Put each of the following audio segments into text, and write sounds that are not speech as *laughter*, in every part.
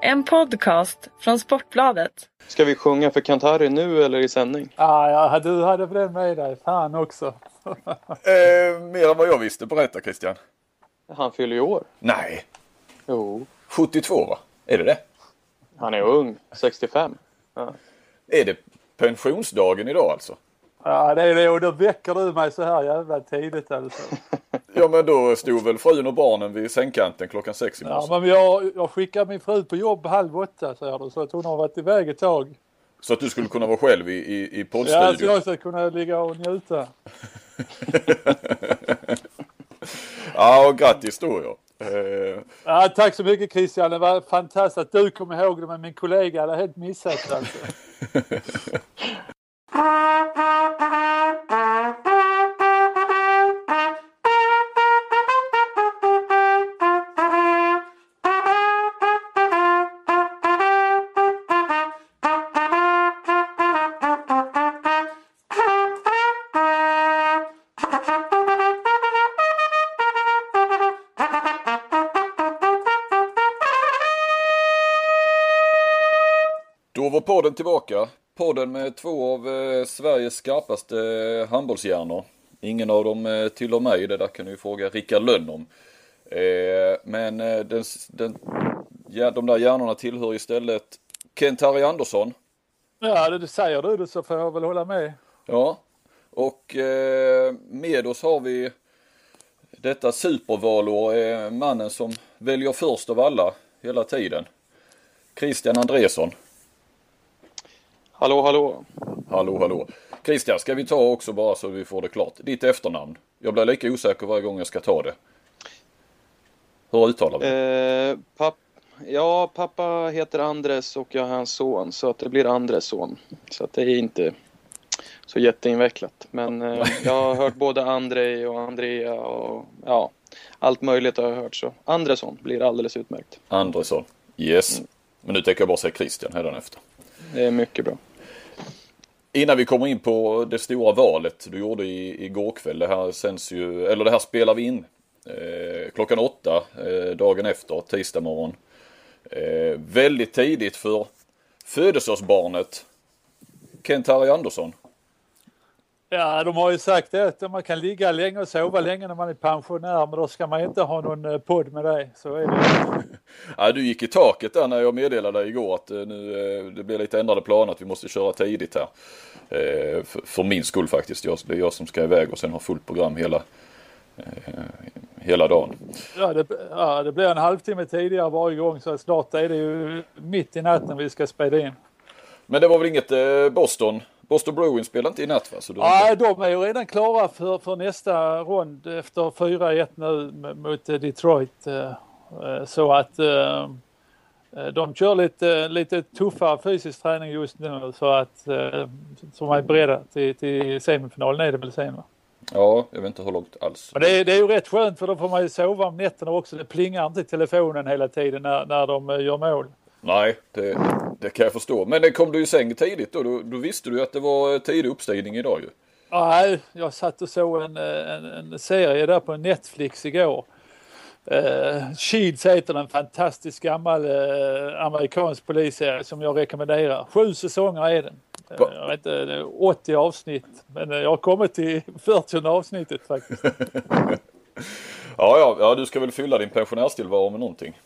En podcast från Sportbladet. Ska vi sjunga för Kantari nu eller i sändning? Ah, ja, du hade den med dig. Fan också. *laughs* eh, mer än vad jag visste. Berätta Christian. Han fyller ju år. Nej. Jo. 72 va? Är det det? Han är ung. 65. Ja. Är det pensionsdagen idag alltså? Ja, det är det. Och då väcker du mig så här jävla tidigt alltså. *laughs* Ja men då stod väl frun och barnen vid sängkanten klockan sex i Ja, morse. men jag, jag skickar min fru på jobb halv åtta säger du. Så att hon har varit iväg ett tag. Så att du skulle kunna vara själv i, i, i Ja, så poddstudion. jag ska kunna ligga och njuta. *laughs* Ja, och grattis då ja. Eh, Ja, tack så mycket Christian. Det var fantastiskt att du kom ihåg det. Men min kollega hade helt missat alltså. *laughs* Då var podden tillbaka. Podden med två av eh, Sveriges skarpaste eh, handbollshjärnor. Ingen av dem eh, tillhör mig, det där kan du ju fråga Rickard Lönn om. Men den, den, ja, de där hjärnorna tillhör istället Kent-Harry Andersson. Ja, det, det säger du det så får jag väl hålla med. Ja, och med oss har vi detta supervalår, mannen som väljer först av alla hela tiden. Christian Andresson. Hallå, hallå. Hallå, hallå. Christian, ska vi ta också bara så vi får det klart. Ditt efternamn. Jag blir lika osäker varje gång jag ska ta det. Hur uttalar vi? Eh, papp, ja, pappa heter Andres och jag är hans son. Så att det blir Andres son. Så att det är inte så jätteinvecklat. Men eh, jag har hört både Andrei och Andrea och ja, allt möjligt har jag hört. Så Andresson blir alldeles utmärkt. Andresson. Yes. Men nu tänker jag bara säga Christian hädanefter. Det är mycket bra. Innan vi kommer in på det stora valet du gjorde i, igår kväll. Det här sänds ju, eller det här spelar vi in eh, klockan åtta eh, dagen efter, tisdag morgon. Eh, väldigt tidigt för födelsedagsbarnet Kent-Harry Andersson. Ja, de har ju sagt det att man kan ligga länge och sova länge när man är pensionär. Men då ska man inte ha någon eh, podd med dig. Så är det. *laughs* Ja, du gick i taket där när jag meddelade dig igår att eh, nu, eh, det blir lite ändrade planer att vi måste köra tidigt här. För, min skull faktiskt. Jag, det är jag som ska iväg och sen ha fullt program hela, hela dagen. Ja, det, ja, det blir en halvtimme tidigare varje gång. Så snart är det ju mitt i natten vi ska spela in. Men det var väl inget Boston? Boston Bruins spelar inte i natt va? Så Ja, inte... de är ju redan klara för, för nästa rond efter 4-1 nu mot eh, Detroit. eh, eh, Så att de kör lite, lite tuffare fysisk träning just nu så att som är beredda till, till semifinalen är det väl sen va? Ja, jag vet inte hur långt alls. Men det är, det är ju rätt skönt för då får man ju sova om nätterna också. Det plingar inte i telefonen hela tiden när, när de gör mål. Nej, det, det kan jag förstå. Men det kom du i säng tidigt då? Då, då visste du att det var eh, tidig uppstigning idag ju. Nej, jag satt och såg en, eh, en, en serie där på Netflix igår. Uh, Shields heter den, fantastisk gammal uh, amerikansk polisserie som jag rekommenderar. Sju säsonger är den. Uh, jag vet inte, det är 80 avsnitt. Men jag har kommit till *laughs* 40 avsnittet faktiskt. *laughs* Ja, ja, ja, du ska väl fylla din pensionärstillvaro med någonting.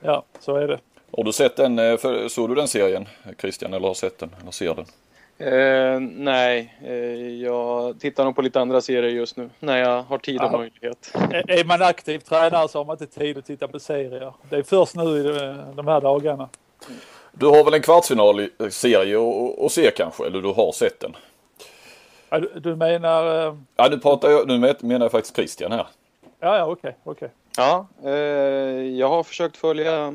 Ja, så är det. Har du sett den, eh, för, såg du den serien Christian eller har sett den eller ser den? Eh, nej, eh, jag tittar nog på lite andra serier just nu. När jag har tid och Ja. möjlighet. Är är man aktiv tränare så har man inte tid att titta på serier. Det är först nu i de- de här dagarna. Du har väl en kvartsfinalserie att se kanske, eller du har sett den? Ja, Du, du menar... eh, Ja, nu pratar jag, nu menar jag faktiskt Christian här. Ja, ja, okej, okej. Ja, eh, jag har försökt följa eh,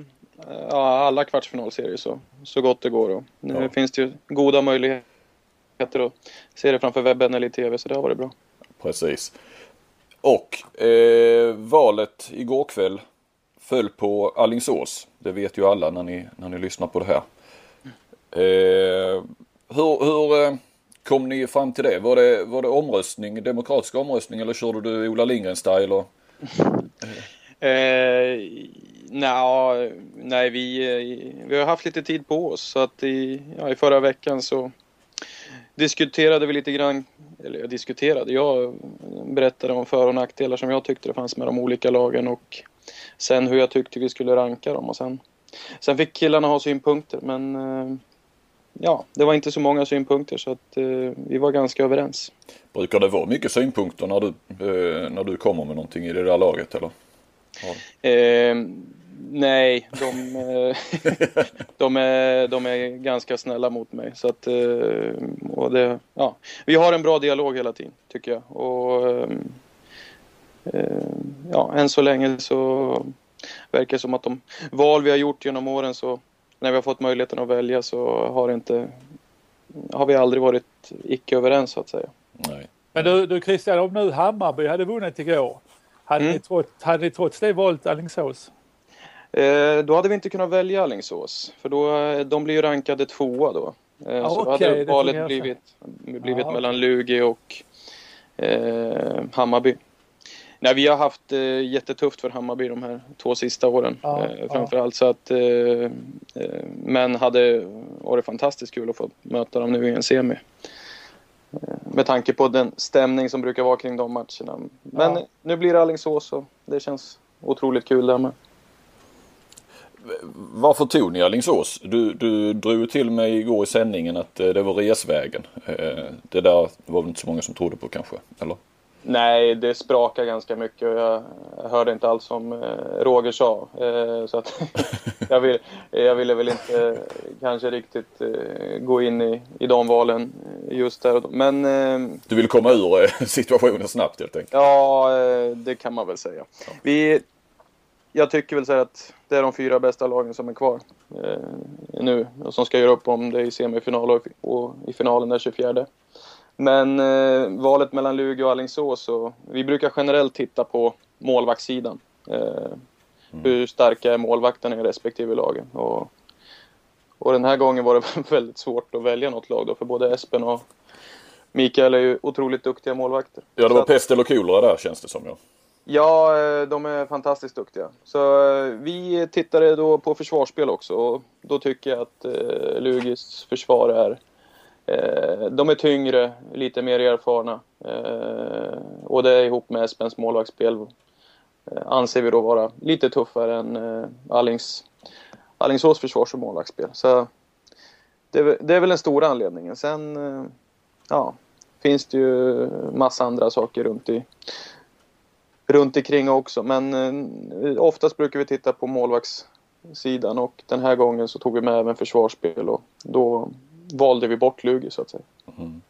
ja, alla kvartsfinalserier så, så gott det går. Och nu Ja. finns det ju goda möjligheter att se det framför webben eller i tv så det har varit bra. Precis. Och eh, valet igår kväll föll på Allingsås. Det vet ju alla när ni, när ni lyssnar på det här. Eh, hur hur eh, kom ni fram till det? Var, det? var det omröstning, demokratisk omröstning eller körde du Ola Lindgren-style? Och... Eh, Nja, nej, vi, vi har haft lite tid på oss så att i, ja, i förra veckan så diskuterade vi lite grann, eller jag diskuterade, jag berättade om för och nackdelar som jag tyckte det fanns med de olika lagen och sen hur jag tyckte vi skulle ranka dem och sen, sen fick killarna ha synpunkter men eh, ja, det var inte så många synpunkter så att eh, vi var ganska överens. Brukar det vara mycket synpunkter när du, eh, när du kommer med någonting i det där laget eller? Ja. Eh, nej, de, eh, *laughs* de, är, de är ganska snälla mot mig. Så att, eh, och det, ja. Vi har en bra dialog hela tiden tycker jag. Och, ja, än så länge så verkar det som att de val vi har gjort genom åren så när vi har fått möjligheten att välja så har, inte, har vi aldrig varit icke överens så att säga. Nej. Men du, du Christian, om nu Hammarby hade vunnit igår, hade, mm. ni, trots, hade ni trots det valt Alingsås? Eh, då hade vi inte kunnat välja Alingsås, för då, de blir ju rankade tvåa då. Eh, ah, så okay, hade valet blivit, blivit ah, mellan Lugi och eh, Hammarby. Nej, vi har haft eh, jättetufft för Hammarby de här två sista åren ja, eh, framförallt. Så att, eh, eh, men hade varit fantastiskt kul att få möta dem nu i en semi. Eh, med tanke på den stämning som brukar vara kring de matcherna. Men nu blir det Alingsås och det känns otroligt kul där med. Varför tog ni Alingsås? Du, du drog till mig igår i sändningen att eh, det var resvägen. Det där var väl inte så många som trodde på kanske, eller? Nej, det sprakar ganska mycket och jag hörde inte alls som eh, Roger sa. Eh, så att *laughs* jag, vill, jag ville väl inte kanske riktigt eh, gå in i, i de valen just där Men... Du vill komma ur *laughs* situationen snabbt helt enkelt? Ja, det kan man väl säga. Vi, jag tycker väl så att det är de fyra bästa lagen som är kvar nu och som ska göra upp om det i semifinal och, och i finalen den 24. Men eh, valet mellan Luleå och Alingsås, och vi brukar generellt titta på målvaktssidan. Eh, mm. Hur starka är målvakterna i respektive lagen? Och, och den här gången var det *laughs* väldigt svårt att välja något lag då, för både Espen och Mikael är ju otroligt duktiga målvakter. Ja, det var pest eller kolera där känns det som. Ja ja, eh, de är fantastiskt duktiga. Så eh, vi tittade då på försvarsspel också och då tycker jag att eh, Lugis försvar är Eh, de är tyngre, lite mer erfarna. Eh, och det ihop med Espens målvaktsspel eh, anser vi då vara lite tuffare än eh, Allings, Allingsås försvars och målvaktsspel. Så det, det, är väl den stora anledningen. Sen ja, finns det ju massa andra saker runt i runt omkring också. Men oftast brukar vi titta på målvaktssidan och den här gången så tog vi med även försvarsspel och då valde vi bort Lugi så att säga. Mm.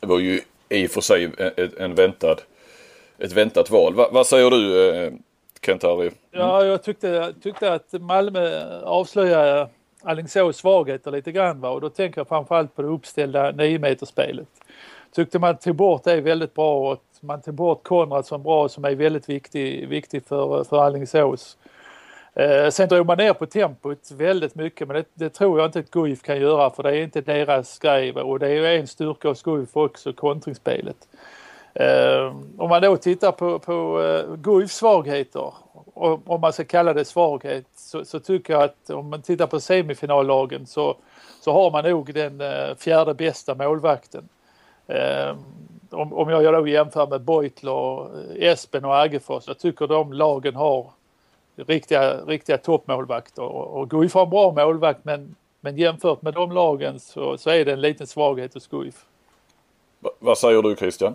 Det var ju i och för sig en väntad, ett väntat val. Va, vad säger du eh, Kent-Harry? Mm. Ja, jag tyckte, tyckte att Malmö avslöjade Alingsås svagheter lite grann va? och då tänker jag framförallt på det uppställda 9 meterspelet. Tyckte man tog bort det väldigt bra och man tog bort Konrad som bra som är väldigt viktig, viktig för, för Alingsås. Eh, sen drog man ner på tempot väldigt mycket men det, det, tror jag inte att Guif kan göra för det är inte deras grej och det är ju en styrka hos Guif också, kontringsspelet. Eh, om man då tittar på, på eh, Guifs svagheter, om man ska kalla det svaghet, så, så, tycker jag att om man tittar på semifinallagen så, så har man nog den eh, fjärde bästa målvakten. Eh, om, om jag då jämför med Beutler, Espen och Aggefors, jag tycker de lagen har riktiga, riktiga toppmålvakter och, och Guif har en bra målvakt men, men jämfört med de lagen så, så är det en liten svaghet hos Guif. vad säger du Christian?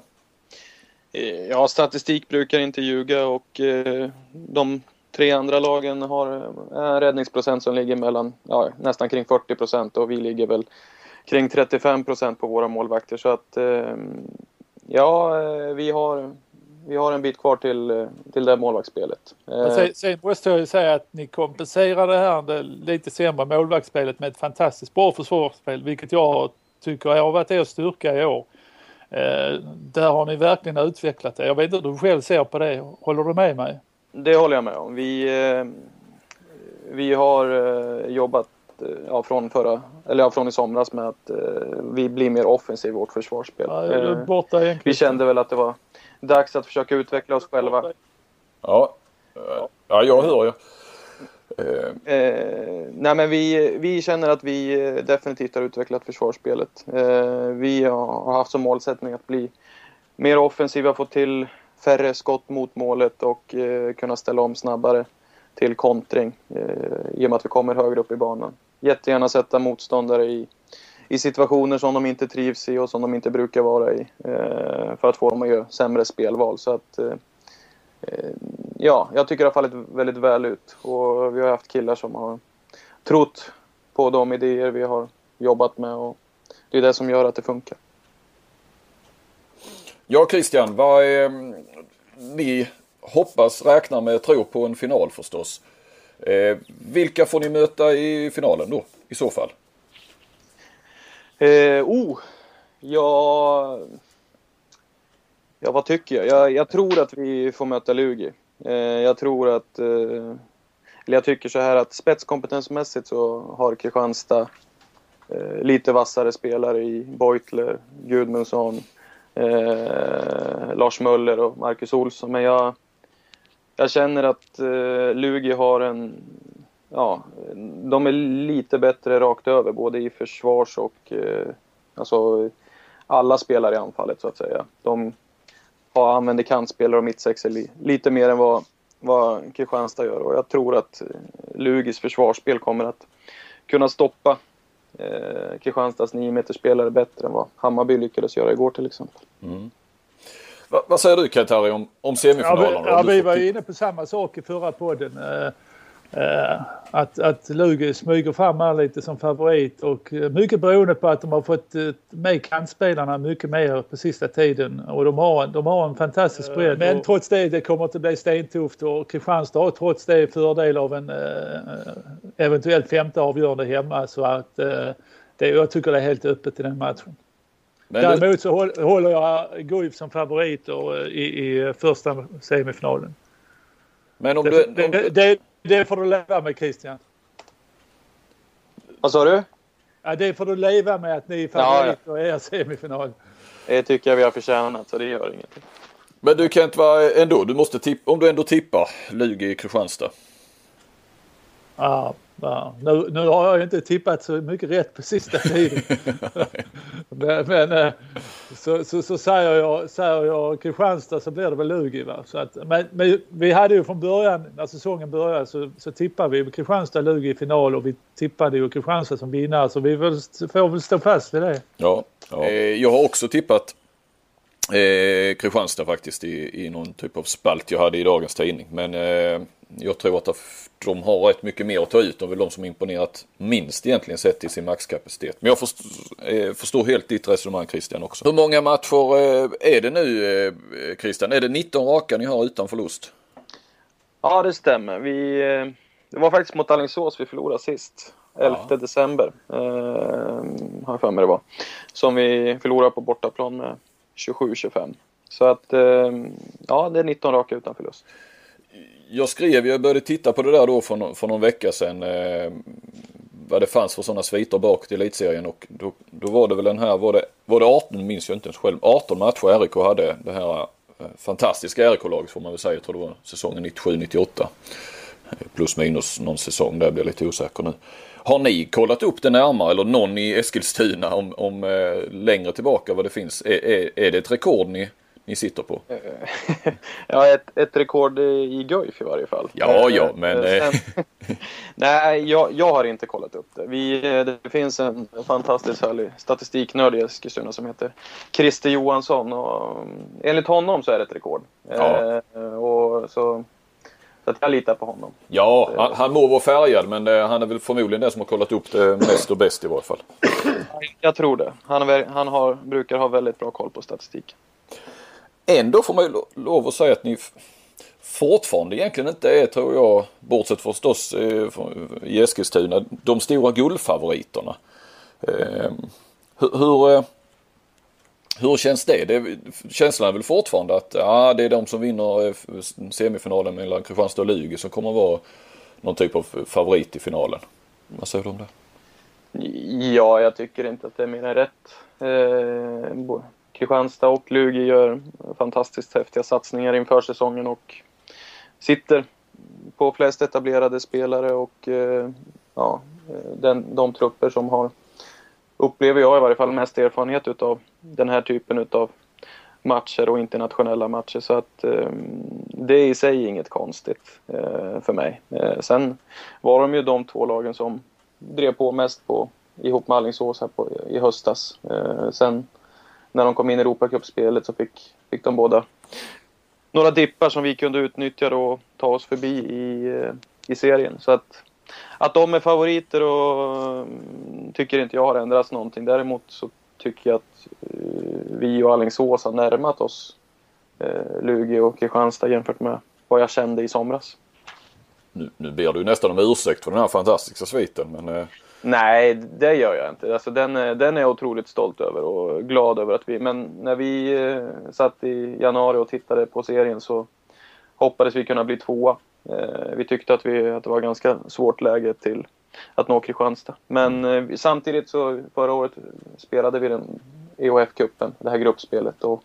Eh, ja, statistik brukar inte ljuga och eh, de tre andra lagen har en räddningsprocent som ligger mellan ja, nästan kring 40 procent och vi ligger väl kring 35 procent på våra målvakter så att eh, ja, eh, vi har vi har en bit kvar till, eh, till det målvaktsspelet. Sen, sen måste jag ju säga att ni kompenserar det här det lite sämre målvaktsspelet med ett fantastiskt bra försvarsspel, vilket jag tycker har varit er styrka i år. Eh, där har ni verkligen utvecklat det. Jag vet inte hur du själv ser på det. Håller du med mig? Det håller jag med om. Vi, eh, vi har jobbat ja, från, förra, eller ja, från i somras med att vi blir mer offensiva i vårt försvarsspel. Ja, borta vi kände väl att det var dags att försöka utveckla oss själva. Ja, ja jag hör ju. Eh, eh, nej men vi, vi känner att vi definitivt har utvecklat försvarsspelet. Eh, vi har haft som målsättning att bli mer offensiva, få till färre skott mot målet och eh, kunna ställa om snabbare till kontring eh, i och med att vi kommer högre upp i banan. Jättegärna sätta motståndare i, i situationer som de inte trivs i och som de inte brukar vara i eh, för att få dem att göra sämre spelval. Så att, eh, eh, ja, jag tycker det har fallit väldigt väl ut och vi har haft killar som har trott på de idéer vi har jobbat med och det är det som gör att det funkar. Ja Christian, vad är, mm, ni hoppas, räknar med, tror på en final förstås. Eh, vilka får ni möta i finalen då i så fall? Eh, oh, ja... Ja, vad tycker jag? jag? Jag tror att vi får möta Lugi. Eh, jag tror att... Eh, eller jag tycker så här att spetskompetensmässigt så har Kristianstad eh, lite vassare spelare i Beutler, Gudmundsson, eh, Lars Möller och Marcus Olsson. Men jag, jag känner att eh, Lugi har en... Ja, de är lite bättre rakt över, både i försvars och... Eh, alltså, alla spelare i anfallet så att säga. De har, använder kantspelare och mittsexer li, lite mer än vad, vad Kristianstad gör och jag tror att eh, Lugis försvarsspel kommer att kunna stoppa eh, Kristianstads 9 bättre än vad Hammarby lyckades göra igår till exempel. Mm. Va, vad säger du Kent-Harry om, om semifinalen? Ja, vi, ja, vi var inne på samma sak i förra podden. Eh, eh, att, att Lugi smyger fram här lite som favorit och eh, mycket beroende på att de har fått eh, med kantspelarna mycket mer på sista tiden och de har, de har en fantastisk bredd. Men trots det, det kommer att bli stentufft och Kristianstad har trots det fördel av en eventuellt femte avgörande hemma så att det, jag tycker det är helt öppet i den matchen. Men Däremot så håller jag Guif som favoriter i, i första semifinalen. Men om du... Det, det, det, det får du leva med Christian. Vad sa du? Ja, det får du leva med att ni är favoriter ja, ja. i er semifinal. Det tycker jag vi har förtjänat så det gör ingenting. Men du Kent, vad ändå, du måste tippa, om du ändå tippar Lugi Kristianstad. Ja, Ja, nu, nu har jag inte tippat så mycket rätt på sista *laughs* tiden. men, men eh, så, så, så, säger, jag, säger jag Kristianstad så blir det väl Lugi. Va? Så att, men, men, vi hade ju från början, när säsongen började så, så tippade vi Kristianstad-Lugi i final och vi tippade ju Kristianstad som vinnare så vi väl, får väl stå fast vid det. Ja, ja. Eh, jag har också tippat eh, Kristianstad faktiskt i, i någon typ av spalt jag hade i dagens tidning. Men eh, jag tror att de har rätt mycket mer att ta ut. De är väl de som imponerat minst egentligen sett till sin maxkapacitet. Men jag förstår, eh, förstår helt ditt resonemang Christian också. Hur många matcher eh, är det nu eh, Christian? Är det 19 raka ni har utan förlust? Ja det stämmer. Vi, det var faktiskt mot Alingsås vi förlorade sist. 11 ja. december har jag för mig det var. Som vi förlorade på bortaplan med 27-25. Så att ja, det är 19 raka utan förlust jag skrev, jag började titta på det där då för, för någon vecka sedan. Eh, vad det fanns för sådana sviter bak till elitserien och då, då var det väl den här, var det, var det 18, minns jag inte ens själv, 18 matcher RIK hade det här eh, fantastiska RIK-laget får man väl säga. Jag tror det var säsongen 97-98. Plus minus någon säsong där, blir jag lite osäker nu. Har ni kollat upp det närmare eller någon i Eskilstuna om, om eh, längre tillbaka vad det finns? Är, är, är det ett rekord ni ni sitter på? *laughs* ja, ett, ett rekord i Guif i varje fall. Ja, ja, men... Eh, sen, *laughs* nej, jag, jag har inte kollat upp det. Vi, det finns en fantastiskt härlig statistiknörd i Eskilstuna som heter Christer Johansson och mm, enligt honom så är det ett rekord. Ja. Eh, och så, så att jag litar på honom. Ja, han, han må vara färgad men det, han är väl förmodligen den som har kollat upp det mest och bäst i varje fall. Jag tror det. Han, är, han har, brukar ha väldigt bra koll på statistiken ändå får man ju lov att säga att ni fortfarande egentligen inte är, tror jag, bortsett förstås eh, eh i Eskilstuna, de stora guldfavoriterna. Ehm, eh, hur, hur, hur känns det? det? Känslan är väl fortfarande att ja, det är de som vinner eh, semifinalen mellan Kristianstad och Lugi som kommer att vara någon typ av favorit i finalen. Vad säger du om det? Ja, jag tycker inte att det är mer än rätt. Eh, Kristianstad och Lugi gör fantastiskt häftiga satsningar inför säsongen och sitter på flest etablerade spelare och eh, ja, eh, den, de trupper som har, upplever jag i varje fall, mest erfarenhet utav den här typen utav matcher och internationella matcher. Så att eh, det är i sig inget konstigt eh, för mig. Eh, sen var de ju de två lagen som drev på mest på, ihop med Alingsås här på, i höstas. Eh, sen när de kom in i Europacupspelet så fick, fick de båda några dippar som vi kunde utnyttja och ta oss förbi i, eh, i serien. Så att, att de är favoriter och mm, tycker inte jag har ändrats någonting. Däremot så tycker jag att eh, vi och Alingsås har närmat oss eh, Lugi och Kristianstad jämfört med vad jag kände i somras. Nu, nu ber du nästan om ursäkt för den här fantastiska sviten men. Nej, det gör jag inte. Alltså, den, eh, den är jag otroligt stolt över och glad över att vi... Men när vi eh, satt i januari och tittade på serien så hoppades vi kunna bli tvåa. Eh, vi tyckte att, vi, att det var ganska svårt läge till att nå Kristianstad. Men eh, samtidigt så förra året spelade vi den EHF-cupen, det här gruppspelet och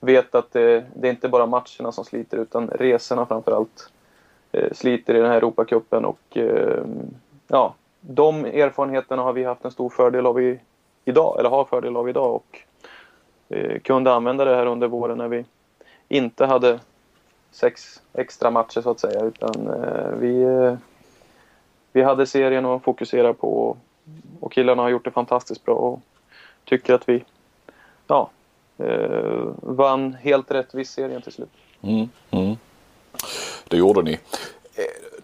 vet att det, det är inte bara matcherna som sliter utan resorna framförallt eh, sliter i den här Europacupen och eh, ja, de erfarenheterna har vi haft en stor fördel av i, idag, eller har fördel av idag och eh, kunde använda det här under våren när vi inte hade sex extra matcher så att säga utan eh, vi, eh, vi hade serien att fokusera på och killarna har gjort det fantastiskt bra och tycker att vi ja, eh, vann helt rättvis serien till slut. Mm, mm. Det gjorde ni.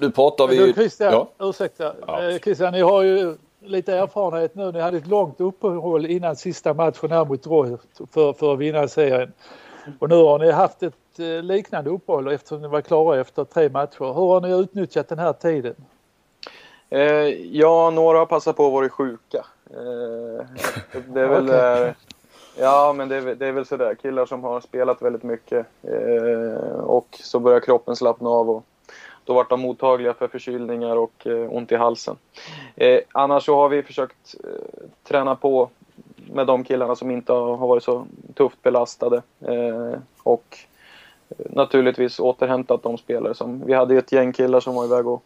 Nu pratar vi... Du Christian, ja. ursäkta. Ja. Eh, Christian, ni har ju lite erfarenhet nu. Ni hade ett långt uppehåll innan sista matchen här mot Roy för, för att vinna serien. Och nu har ni haft ett eh, liknande uppehåll eftersom ni var klara efter tre matcher. Hur har ni utnyttjat den här tiden? Eh, ja, några har passat på att vara sjuka. Eh, det är väl... *laughs* okay. Ja, men det är, det är väl sådär. Killar som har spelat väldigt mycket eh, och så börjar kroppen slappna av och då vart de mottagliga för förkylningar och eh, ont i halsen. Eh, annars så har vi försökt eh, träna på med de killarna som inte har, varit så tufft belastade. Och naturligtvis återhämtat de spelare som... Vi hade ett gäng killar som var iväg och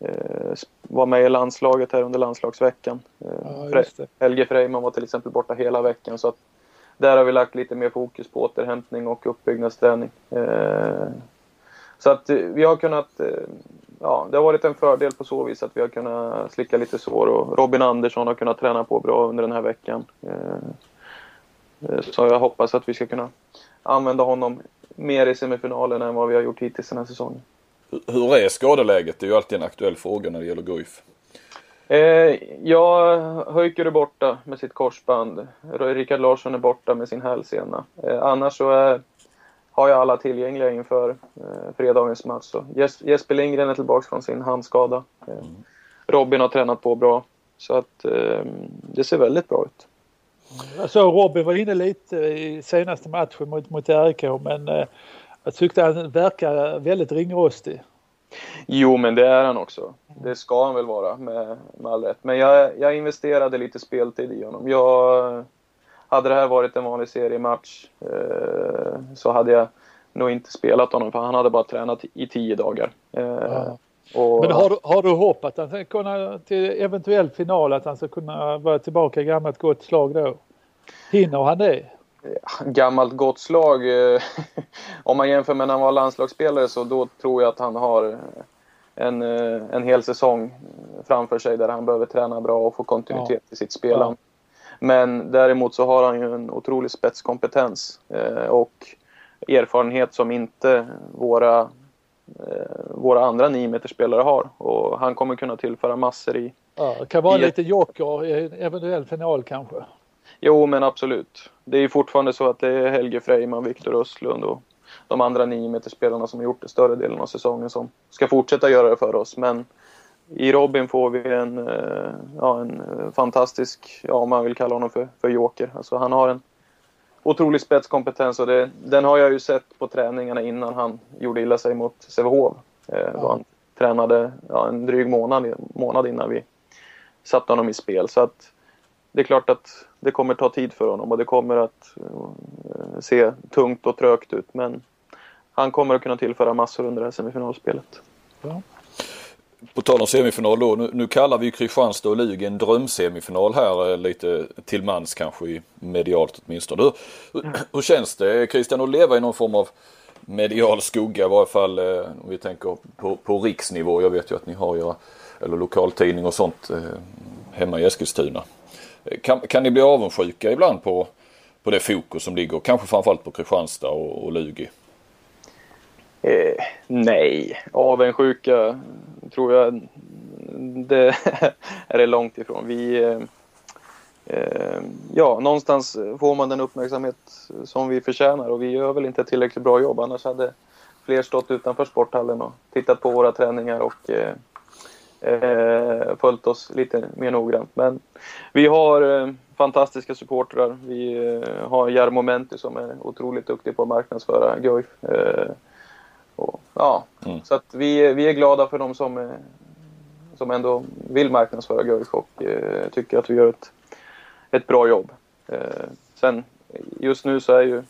eh, var med i landslaget här under landslagsveckan. Eh, ja, Helge Freiman var till exempel borta hela veckan så att där har vi lagt lite mer fokus på återhämtning och uppbyggnadsträning. Eh, så att eh, vi har kunnat, eh, ja det har varit en fördel på så vis att vi har kunnat slicka lite sår och Robin Andersson har kunnat träna på bra under den här veckan. Eh, så jag hoppas att vi ska kunna använda honom mer i semifinalen än vad vi har gjort hittills den här säsongen. Hur är skadeläget? Det är ju alltid en aktuell fråga när det gäller Guif. Eh, ja, Höjker är borta med sitt korsband. Rickard Larsson är borta med sin hälsena. Eh, annars så är har jag alla tillgängliga inför eh, fredagens match. Så Jesper Lindgren är tillbaka från sin handskada. Eh, mm. Robin har tränat på bra. Så att eh, det ser väldigt bra ut. Jag såg Robin var inne lite i senaste matchen mot, mot RIK men eh, jag tyckte han verkar väldigt ringrostig. Jo, men det är han också. Det ska han väl vara med, med all rätt. Men jag, jag investerade lite speltid i honom. Jag hade det här varit en vanlig seriematch eh, så hade jag nog inte spelat honom för han hade bara tränat i tio dagar. Eh, ja. och, Men har du, har du hopp att han ska kunna till eventuell final att han ska kunna vara tillbaka i gammalt gott slag då? Hinner han det? gammalt gott slag. Eh, *laughs* om man jämför med när han var landslagsspelare så då tror jag att han har en, eh, en hel säsong framför sig där han behöver träna bra och få kontinuitet ja. i sitt spelande. Ja. Men däremot så har han ju en otrolig spetskompetens eh, och erfarenhet som inte våra, eh, våra andra 9 spelare har. Och han kommer kunna tillföra massor i... Ja, det kan vara lite joker i en eventuell final kanske. Jo, men absolut. Det är fortfarande så att det är Helge Freiman, Viktor Östlund och de andra 9 spelarna som har gjort det större delen av säsongen som ska fortsätta göra det för oss. Men i Robin får vi en, eh, ja, en eh, fantastisk, ja om man vill kalla honom för, för joker. Alltså han har en otrolig spetskompetens och det, den har jag ju sett på träningarna innan han gjorde illa sig mot Sävehof. Eh, då han tränade ja, en dryg månad, månad innan vi satte honom i spel. Så att det är klart att det kommer ta tid för honom och det kommer att uh, se tungt och trögt ut. Men han kommer att kunna tillföra massor under det här semifinalspelet. Ja. På tal om semifinal då, nu, nu kallar vi Kristianstad och Lugi en drömsemifinal här eh, lite till mans kanske i medialt åtminstone. Hur, hur, hur känns det Christian att leva i någon form av medial skugga i varje fall eh, om vi tänker på, på riksnivå. Jag vet ju att ni har era, eller lokaltidning och sånt eh, hemma i Eskilstuna. Kan, kan ni bli avundsjuka ibland på, på det fokus som ligger kanske framförallt på Kristianstad och, och Lugi? Eh, nej, avundsjuka tror jag det *laughs* är det långt ifrån. Vi, eh, eh, ja, någonstans får man den uppmärksamhet som vi förtjänar och vi gör väl inte ett tillräckligt bra jobb. Annars hade fler stått utanför sporthallen och tittat på våra träningar och eh, eh följt oss lite mer noggrant. Men vi har eh, fantastiska supportrar. Vi eh, har Jarmo Menti som är otroligt duktig på att marknadsföra Guif. Eh, Eh, och, ja, mm. Så att vi, vi är glada för de som, som ändå vill marknadsföra Guif och eh, tycker att vi gör ett, ett bra jobb. Eh, sen just nu så är ju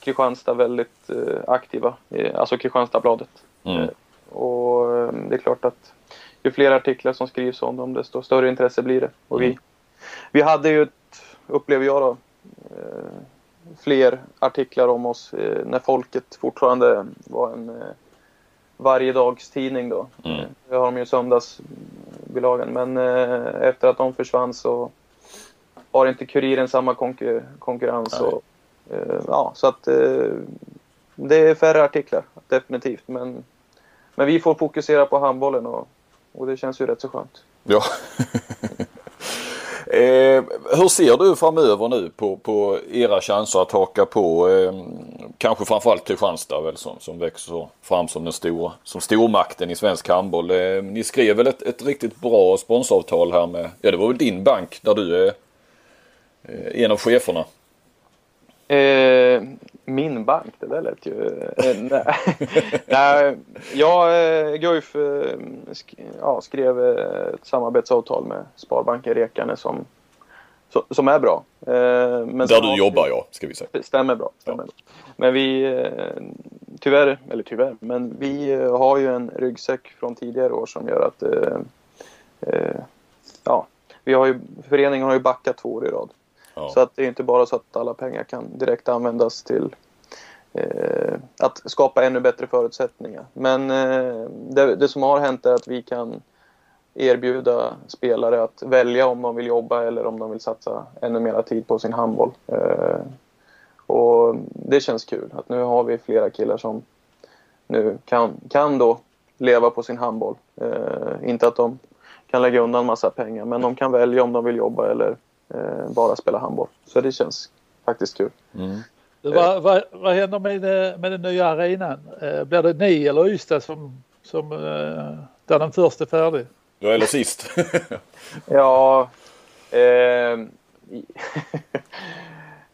Kristianstad väldigt eh, aktiva, alltså Kristianstadsbladet. Mm. Eh, och eh, det är klart att ju fler artiklar som skrivs om dem desto större intresse blir det. Och vi, mm. vi hade ju, ett, upplever jag då, eh, fler artiklar om oss eh, när Folket fortfarande var en eh, varje dags tidning då. Mm. Eh, det har de ju söndagsbilagan. Men efter att de försvann så har inte Kuriren samma konkur konkurrens. Och, ja, så att det är färre artiklar, definitivt. Men, men vi får fokusera på handbollen och, och det känns ju rätt så skönt. Ja. *laughs* Eh, hur ser du framöver nu på, på era chanser att haka på eh, kanske framförallt Kristianstad väl som, som växer fram som den stora, som stormakten i svensk handboll. Eh, ni skrev väl ett, ett riktigt bra sponsoravtal här med, ja det var väl din bank där du är eh, en av cheferna? Eh, min bank, det där lät ju... Eh, nej. jag, eh, Guif eh, ja, skrev ett samarbetsavtal med Sparbanken Rekarne som, som är bra. Men Där du jobbar ja, ska vi säga. Stämmer bra. Stämmer ja. bra. Men vi, tyvärr, eller tyvärr, men vi har ju en ryggsäck från tidigare år som gör att ja, vi har ju, föreningen har ju backat två år i rad. Ja. Så att det är inte bara så att alla pengar kan direkt användas till eh, att skapa ännu bättre förutsättningar. Men eh, det, det, som har hänt är att vi kan erbjuda spelare att välja om de vill jobba eller om de vill satsa ännu mer tid på sin handboll. Eh, och det känns kul att nu har vi flera killar som nu kan, kan då leva på sin handboll. Eh, inte att de kan lägga undan massa pengar men de kan välja om de vill jobba eller bara spela handboll. Så det känns faktiskt kul. Mm. Vad, vad, vad händer med, med den nya arenan? Eh, blir det ni eller Ystad som, som eh, där den första är färdig? Ja, eller sist. *laughs* ja, eh, *laughs*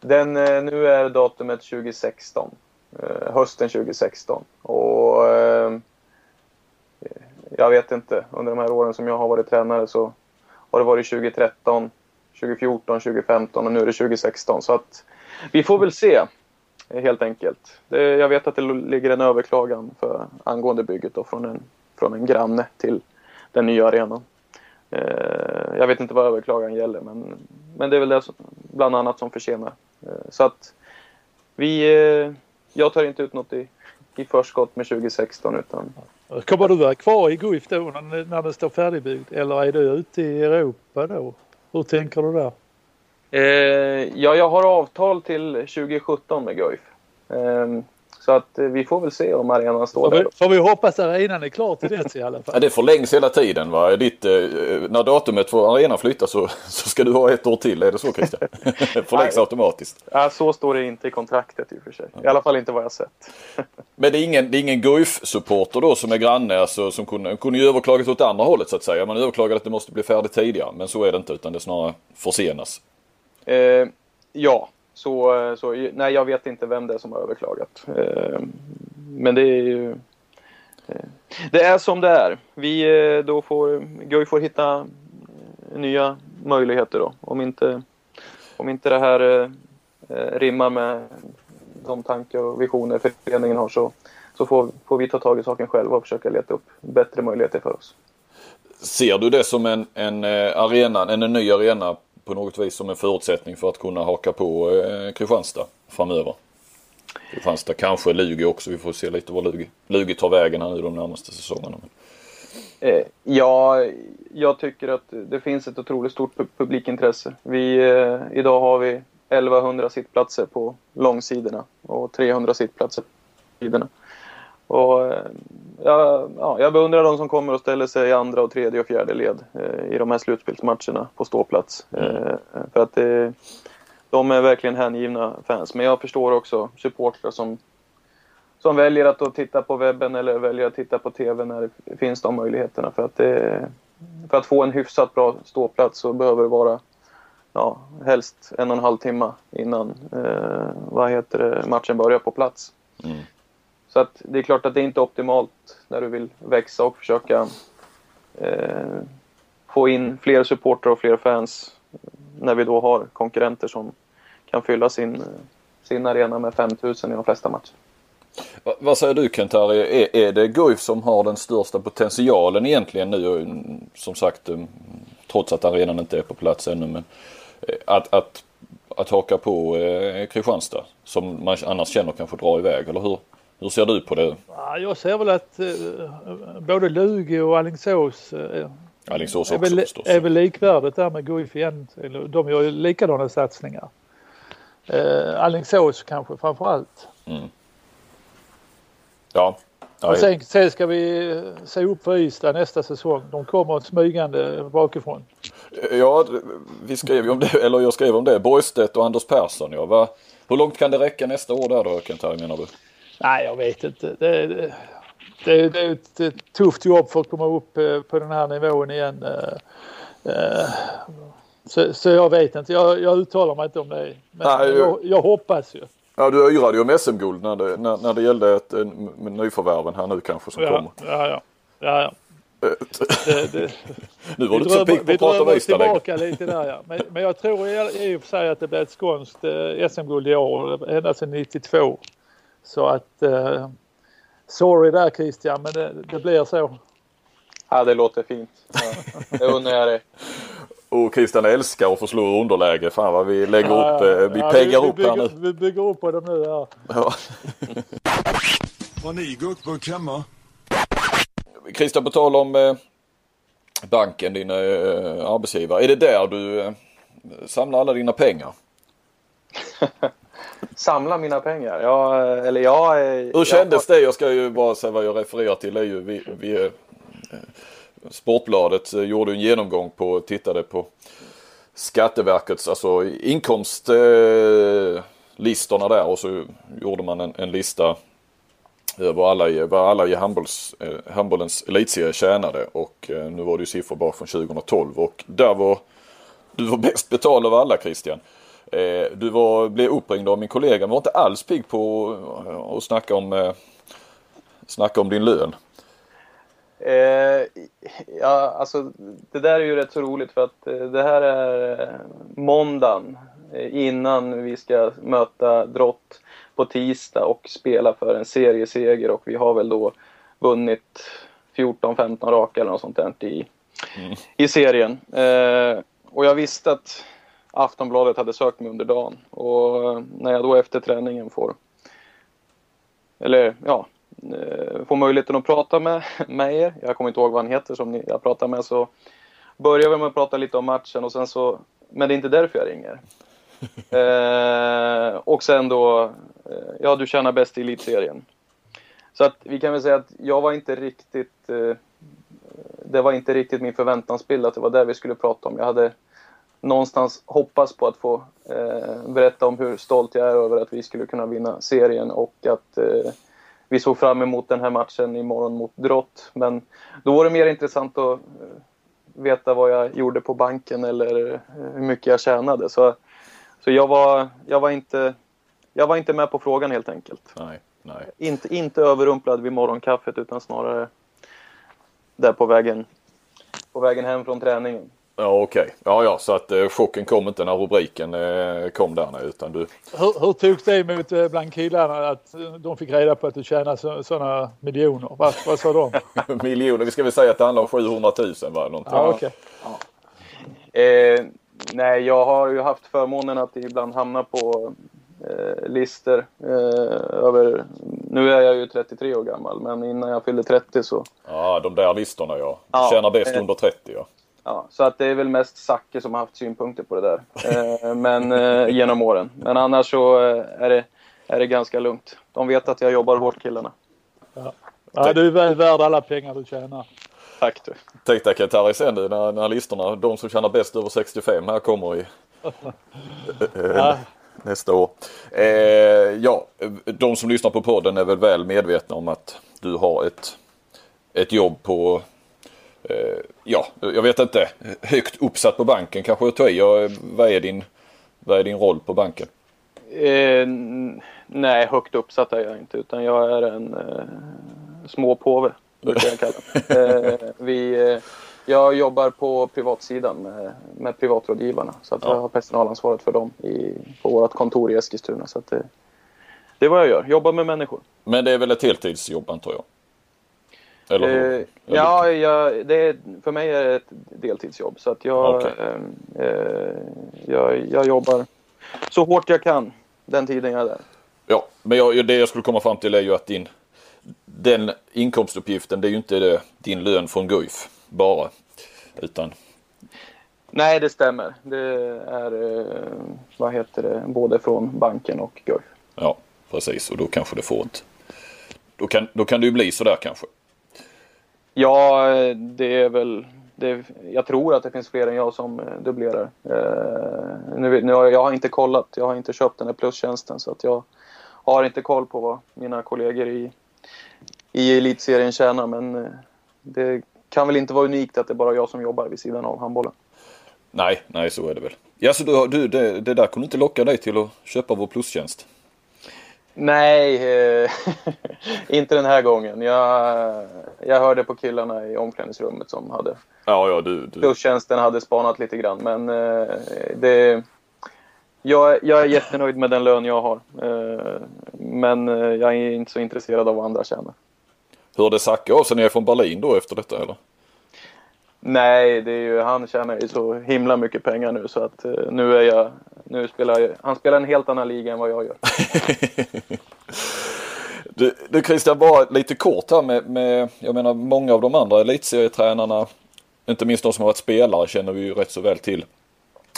den, eh, nu är datumet 2016. Eh, hösten 2016. Och eh, jag vet inte, under de här åren som jag har varit tränare så har det varit 2013, 2014, 2015 och nu är det 2016. Så att vi får väl se helt enkelt. Det, jag vet att det ligger en överklagan för, angående bygget då, från, en, från en granne till den nya arenan. Eh, jag vet inte vad överklagan gäller men, men det är väl det som, bland annat som försenar. Eh, så att vi, eh, jag tar inte ut något i, i förskott med 2016 utan Kommer du vara kvar i Guif då när, när står färdigbyggd eller är du ute i Europa då? Hur tänker du där? Eh, ja, jag har avtal till 2017 med Guif. Eh, så att eh, vi får väl se om arenan står får där. Vi, får vi hoppas att arenan är klar till dess i alla fall. Ja, det förlängs hela tiden. Va? Ditt, eh, när datumet för arenan flyttar så, *laughs* så ska du ha ett år till. Är det så Christian? *laughs* *laughs* förlängs automatiskt. Ja, så står det inte i kontraktet i och för sig. I alla fall inte vad jag sett. Men det är ingen, ingen Guif-supporter då som är granne alltså, som kunde, kunde ju överklagat åt andra hållet så att säga. Man överklagade att det måste bli färdigt tidigare. Men så är det inte utan det snarare försenas. Eh, ja, så, så nej, jag vet inte vem det är som har överklagat. Eh, men det är ju... Eh, det är som det är. Vi eh, då får, Guy får hitta nya möjligheter då. Om inte, om inte det här rimmar med de tankar och visioner föreningen har så, så får, får vi ta tag i saken själva och försöka leta upp bättre möjligheter för oss. Ser du det som en, en arena, en ny arena på något vis som en förutsättning för att kunna haka på eh, Kristianstad framöver? Kristianstad, kanske Lugi också. Vi får se lite var Lugi, Lugi tar vägen här nu de närmaste säsongerna. Eh, ja, jag tycker att det finns ett otroligt stort publikintresse. Vi, eh, idag har vi 1100 sittplatser på långsidorna och 300 sittplatser på sidorna. Och, eh, ja, ja, jag beundrar de som kommer och ställer sig i andra, och tredje och fjärde led eh, i de här slutspelsmatcherna på ståplats. Mm. Eh, för att det, de är verkligen hängivna fans. Men jag förstår också supportrar som, som väljer att titta på webben eller väljer att titta på TV när det finns de möjligheterna. För att, det, för att få en hyfsat bra ståplats så behöver det vara ja, helst en och en halv timme innan eh, vad heter det, matchen börjar på plats. Mm. Så att det är klart att det är inte optimalt när du vill växa och försöka eh, få in fler supportrar och fler fans när vi då har konkurrenter som kan fylla sin, sin arena med 5000 i de flesta matcher. Vad säger du Kent? Är, är det Guif som har den största potentialen egentligen nu? Som sagt, mm, trots att arenan inte är på plats ännu. Men eh, att, att, att haka på eh, Kristianstad som man annars känner kanske drar iväg, eller hur? Hur ser du på det? Jag ser väl att eh, både Lugi och Alingsås eh, Alingsås är, också väl, förstås. är väl likvärdigt där med Guif igen. De gör ju likadana satsningar. Eh, Alingsås kanske framför allt. Mm. Ja. Och sen, sen ska vi se upp för Ystad nästa säsong. De kommer smygande bakifrån. Ja, vi skrev ju om det, eller jag skrev om det. Borgstedt och Anders Persson. Ja. Va, hur långt kan det räcka nästa år där då Kent menar du? Nej, jag vet inte. Det, det, det, det är ett, ett tufft jobb för att komma upp eh, på den här nivån igen. Eh, eh, så, så jag vet inte. Jag, jag uttalar mig inte om det. Men Nej, jag, jag hoppas ju. Ja, du yrade ju om SM-guld när det, när, när det gällde ett, nyförvärven här nu kanske som ja, kommer. Ja, ja. ja, ja. Det, det, *laughs* nu var du inte så pigg på att prata om Ystad tillbaka lite där ja. Men, men jag tror i, i och för sig att det blir ett skånskt eh, SM-guld i år. Ända sedan 92. Så att eh, sorry där Christian men det, det, blir så. Ja det låter fint. Ja, det undrar jag dig. *laughs* Och Christian älskar att få slå underläge. Fan vad vi lägger ja, upp, ja, vi ja, peggar vi, upp bygger, här nu. Vi bygger upp på dem nu här. Ja. *laughs* Har ni guckburk hemma? Christian på tal om eh, banken, din eh, arbetsgivare. Är det där du eh, samlar alla dina pengar? *laughs* samla mina pengar. Ja, eller jag... Hur kändes jag... det? Jag ska ju bara säga vad jag refererar till. Är ju vi, vi, eh, Sportbladet gjorde en genomgång på, tittade på Skatteverkets alltså inkomstlistorna där och så gjorde man en, en lista över alla, vad alla i handbolls, eh, handbollens elitserie tjänade och eh, nu var det ju siffror bara från 2012 och där var du var bäst betald av alla Christian. Eh, du var, blev uppringd av min kollega men var inte alls pigg på att snacka om, snacka om din lön. Eh, ja, alltså det där är ju rätt så roligt för att det här är måndagen innan vi ska möta Drott på tisdag och spela för en serieseger och vi har väl då vunnit 14-15 raka eller något sånt där i, mm. i serien. Eh, och jag visste att Aftonbladet hade sökt mig under dagen och när jag då efter träningen får eller ja, eh, får möjligheten att prata med, *laughs* med er, jag kommer inte ihåg vad han heter som ni, jag pratar med, så börjar vi med att prata lite om matchen och sen så, men det är inte därför jag ringer. *laughs* Eh, och sen då, eh, ja du tjänar bäst i elitserien. Så att vi kan väl säga att jag var inte riktigt, eh, det var inte riktigt min förväntansbild att det var det vi skulle prata om. Jag hade någonstans hoppats på att få eh, berätta om hur stolt jag är över att vi skulle kunna vinna serien och att eh, vi såg fram emot den här matchen imorgon mot Drott. Men då var det mer intressant att eh, veta vad jag gjorde på banken eller hur mycket jag tjänade. Så så jag var, jag var, inte, jag var inte med på frågan helt enkelt. Nej, nej. Inte, inte överrumplad vid morgonkaffet utan snarare där på vägen, på vägen hem från träningen. Ja okej. Okay. Ja ja så att eh, chocken kom inte när rubriken eh, kom där nej, utan du. Hur, hur togs det emot eh, bland killarna att eh, de fick reda på att du tjänar sådana miljoner? Vad, vad sa de? *laughs* miljoner? Vi ska väl säga att det handlar om 700 000 va? Någonting. Ja, okay. ja. Eh, nej jag har ju haft förmånen att ibland hamna på eh, lister eh, över, nu är jag ju 33 år gammal men innan jag fyllde 30 så. Ja de där listorna ja. ja Tjänar bäst under 30 ja. Ja, så att det är väl mest Zacke som har haft synpunkter på det där. Eh, men eh, genom åren. Men annars så eh, är det, är det ganska lugnt. De vet att jag jobbar hårt killarna. Ja. ja, du är väl värd alla pengar du tjänar. Tack du. Tänk dig Katari sen du när, när listorna, de som tjänar bäst över 65 här kommer i *laughs* ja. nästa år. Eh, ja, de som lyssnar på podden är väl väl medvetna om att du har ett, ett jobb på ja, jag vet inte. Högt uppsatt på banken kanske jag tar i. Vad är din, vad är din roll på banken? Eh, nej, högt uppsatt är jag inte utan jag är en eh, småpåve. Brukar jag kalla *laughs* eh, vi, eh, Jag jobbar på privatsidan med, med privatrådgivarna så att ja. jag har personalansvaret för dem i, på vårt kontor i Eskilstuna. Så att det, det är vad jag gör, jobbar med människor. Men det är väl ett heltidsjobb antar jag? Eller hur? Eh, ja, jag, det är, för mig är det ett deltidsjobb. Så att jag, okay. eh, eh, jag, jag jobbar så hårt jag kan den tiden jag är där. Ja, men jag, det jag skulle komma fram till är ju att din, den inkomstuppgiften det är ju inte det, din lön från Guif bara. Utan... Nej, det stämmer. Det är, eh, vad heter det, både från banken och Guif. Ja, precis. Och då kanske det får ett... Då kan, då kan det ju bli sådär kanske. Ja, det är väl... Det, jag tror att det finns fler än jag som eh, dubblerar. Eh, nu, nu, jag har inte kollat, jag har inte köpt den här plustjänsten så att jag har inte koll på vad mina kollegor i, i elitserien tjänar men eh, det kan väl inte vara unikt att det är bara jag som jobbar vid sidan av handbollen. Nej, nej så är det väl. Ja, så du, du det, det där kunde inte locka dig till att köpa vår plustjänst? Nej, eh, *laughs* inte den här gången. Jag, jag hörde på killarna i omklädningsrummet som hade ja, ja, du, du. plustjänsten hade spanat lite grann. Men eh, det, jag, jag är jättenöjd med den lön jag har. Eh, men jag är inte så intresserad av vad andra tjänar. Hörde Zacke av sig ner från Berlin då efter detta eller? Nej, det är ju, han tjänar ju så himla mycket pengar nu så att uh, nu är jag, nu spelar jag, han spelar en helt annan liga än vad jag gör. *laughs* du, du Christian, bara lite kort här med, med, jag menar många av de andra elitserietränarna, inte minst de som har varit spelare känner vi ju rätt så väl till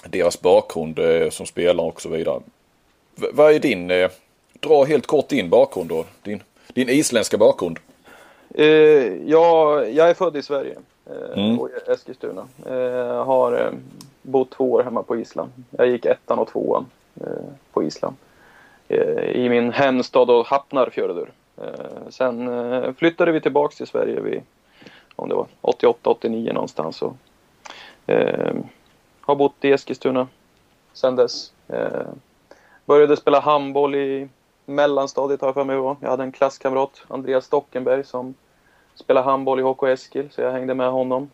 deras bakgrund eh, som spelare och så vidare. V vad är din, eh, dra helt kort din bakgrund då, din, din isländska bakgrund. Uh, ja, jag är född i Sverige. Eh, mm. och Eskilstuna. Eh, har eh, bott två år hemma på Island. Jag gick ettan och tvåan på Island. I min hemstad och Hafnarfjörður. Sen flyttade vi tillbaks till Sverige vid, om det var 88-89 någonstans. Och, har bott i Eskilstuna sen dess. började spela handboll i mellanstadiet har jag för mig var. Jag hade en klasskamrat, Andreas Stockenberg, som spelade handboll i HK Eskil, så jag hängde med honom.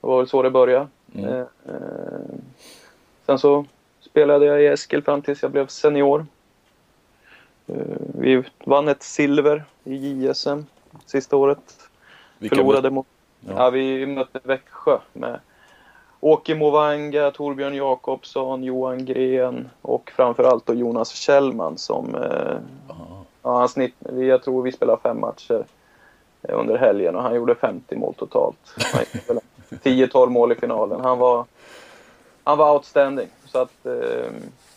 Det var väl så det började. Mm. Eh, eh, sen så spelade jag i Eskil fram tills jag blev senior. Eh, vi vann ett silver i JSM sista året. Vilka Förlorade mot... Ja. ja. vi mötte Växjö med Åke Movanga, Torbjörn Jakobsson, Johan Gren och framförallt då Jonas Kjellman som... Eh, ja, han snitt, jag tror vi spelade fem matcher under helgen och han gjorde 50 mål totalt. 10-12 mål i finalen. Han var, han var outstanding. Så att, eh,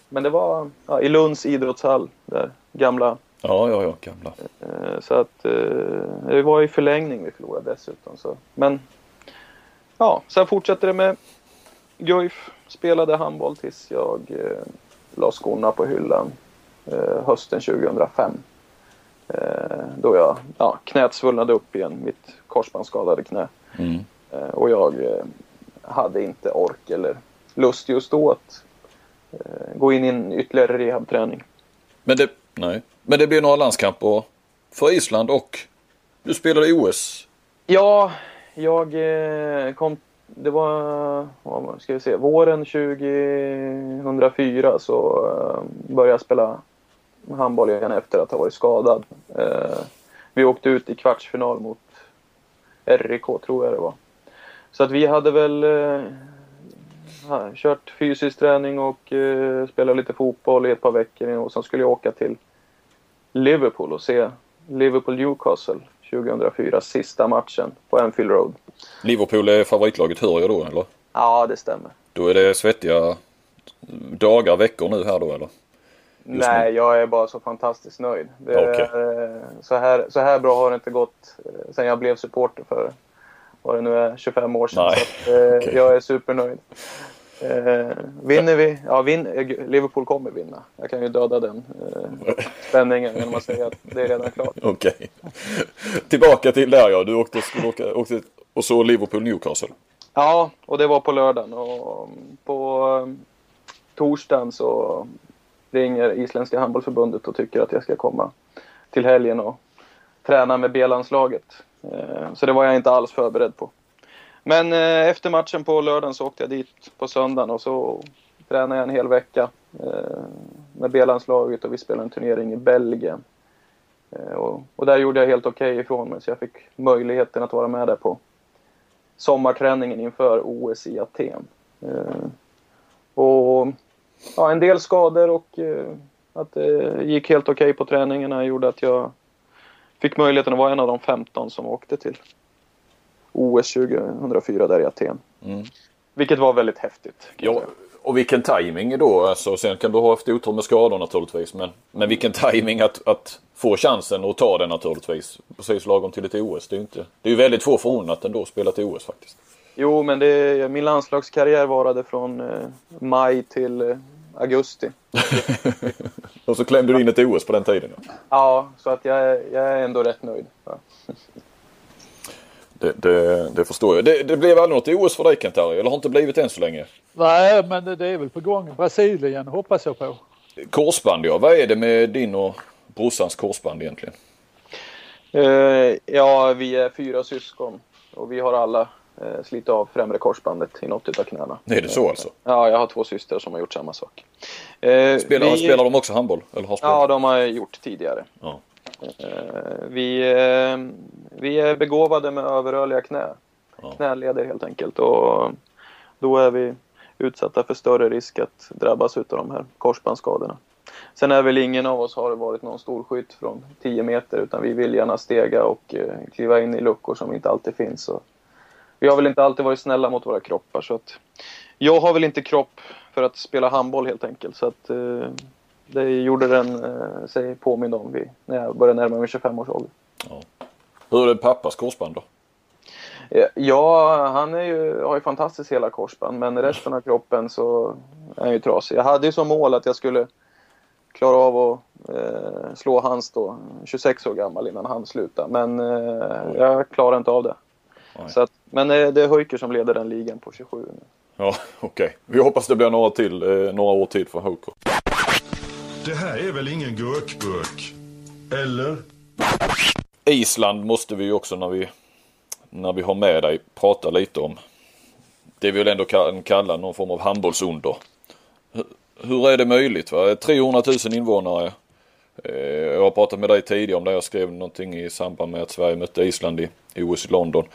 men det var ja, i Lunds idrottshall, där gamla. Ja, ja, ja, gamla. Eh, så att eh, det var i förlängning vi förlorade dessutom. Så. Men ja, sen fortsatte det med Guif. Spelade handboll tills jag eh, la skorna på hyllan eh, hösten 2005. Eh, då jag, ja, knät svullnade upp igen, mitt korsbandsskadade knä. Mm. Eh, och jag eh, hade inte ork eller lust just då att gå in i en ytterligare rehabträning. Men det, nej. Men det blev några landskamper för Island och du spelade i OS? Ja, jag kom det var, vad ska vi se, våren 2004 så började jag spela handboll igen efter att ha varit skadad. Eh, vi åkte ut i kvartsfinal mot RIK tror jag det var. Så att vi hade väl eh, kört fysisk träning och eh, spelat lite fotboll i ett par veckor och sen skulle jag åka till Liverpool och se Liverpool-Newcastle 2004, sista matchen på Anfield Road. Liverpool är favoritlaget hör jag då eller? Ja, det stämmer. Då är det svettiga dagar, veckor nu här då eller? Nej, jag är bara så fantastiskt nöjd. Det, eh, så, här, så här bra har det inte gått eh, sen jag blev supporter för vad det nu är, 25 år sedan. Att, eh, okej. Jag är supernöjd. Eh, vinner vi? Ja, vin, eh, Liverpool kommer vinna. Jag kan ju döda den eh, spänningen genom att säga att det är redan klart. *laughs* Okej. Tillbaka till där ja, du åkte, åka, åkte och så Liverpool Newcastle. Ja, och det var på lördagen. Och på eh, torsdagen så ringer Isländska handbollsförbundet och tycker att jag ska komma till helgen och träna med B-landslaget. Eh, så det var jag inte alls förberedd på. Men eh, efter matchen på lördagen så åkte jag dit på söndagen och så tränade jag en hel vecka eh, med B-landslaget och vi spelade en turnering i Belgien. Och, där gjorde jag helt okej ifrån mig så jag fick möjligheten att vara med där på sommarträningen inför OS i Aten. Och ja, en del skador och eh, att det gick helt okej på träningarna gjorde att jag fick möjligheten att vara en av de 15 som åkte till OS 2004 där i Aten. Mm. Vilket var väldigt häftigt. Ja, och vilken timing då. Alltså, sen kan du ha haft otur med skador naturligtvis. Men, men vilken timing att, att få chansen och ta den naturligtvis. Precis lagom till ett OS. Det är ju inte, det är ju väldigt få förunnat ändå att spela till OS faktiskt. Jo, men det, min landslagskarriär varade från eh, maj till eh, augusti. *laughs* och så klämde du in ett OS på den tiden. Ja. Ja, så att jag, är- jag är ändå rätt nöjd. Ja. Det, det, det förstår jag. Det, det blev aldrig något OS för dig Kent-Harry, eller har inte blivit än så länge? Nej, men det det är väl på gång. Brasilien hoppas jag på. Korsband ja, vad är det med din och brorsans korsband egentligen? Eh, ja, vi är fyra syskon och vi har alla eh, slitit av främre korsbandet i något utav knäna. Är det så alltså? Ja, jag har två systrar som har gjort samma sak. Eh, Spelar, vi, spelar de också handboll? Eller har spelat? Ja, de har gjort tidigare. Ja. Eh, vi, eh, vi är begåvade med överrörliga knä. Ja. Knäleder helt enkelt. Och då är vi utsatta för större risk att drabbas utav de här korsbandsskadorna. Sen är väl ingen av oss har varit någon stor skytt från 10 meter utan vi vill gärna stega och eh, kliva in i luckor som inte alltid finns. Och vi har väl inte alltid varit snälla mot våra kroppar så att jag har väl inte kropp för att spela handboll helt enkelt. Så att eh, det gjorde den eh, sig påmind om vid, när jag började närma mig 25 års ålder. Hur är pappas korsband då? Eh, Ja, han är ju, har ju fantastiskt hela korsband men resten av kroppen så är han ju trasig. Jag hade ju som mål att jag skulle klara av att eh, slå hans då, 26 år gammal innan han slutade. Men eh, jag klarar inte av det. Så att, men eh, det är Höjker som leder den ligan på 27 nu. Ja, *laughs* okej. Vi hoppas det blir några, till, eh, några år till för Hoker. Det här är väl ingen gurkburk? Eller? Island måste vi ju också när vi, när vi har med dig prata lite om. Det vi väl ändå kan kalla någon form av handbollsunder. Hur, hur är det möjligt? Va? 300 000 invånare. Eh, Jag har pratat med dig tidigare om det. Jag skrev någonting i samband med att Sverige mötte Island i i OS i London.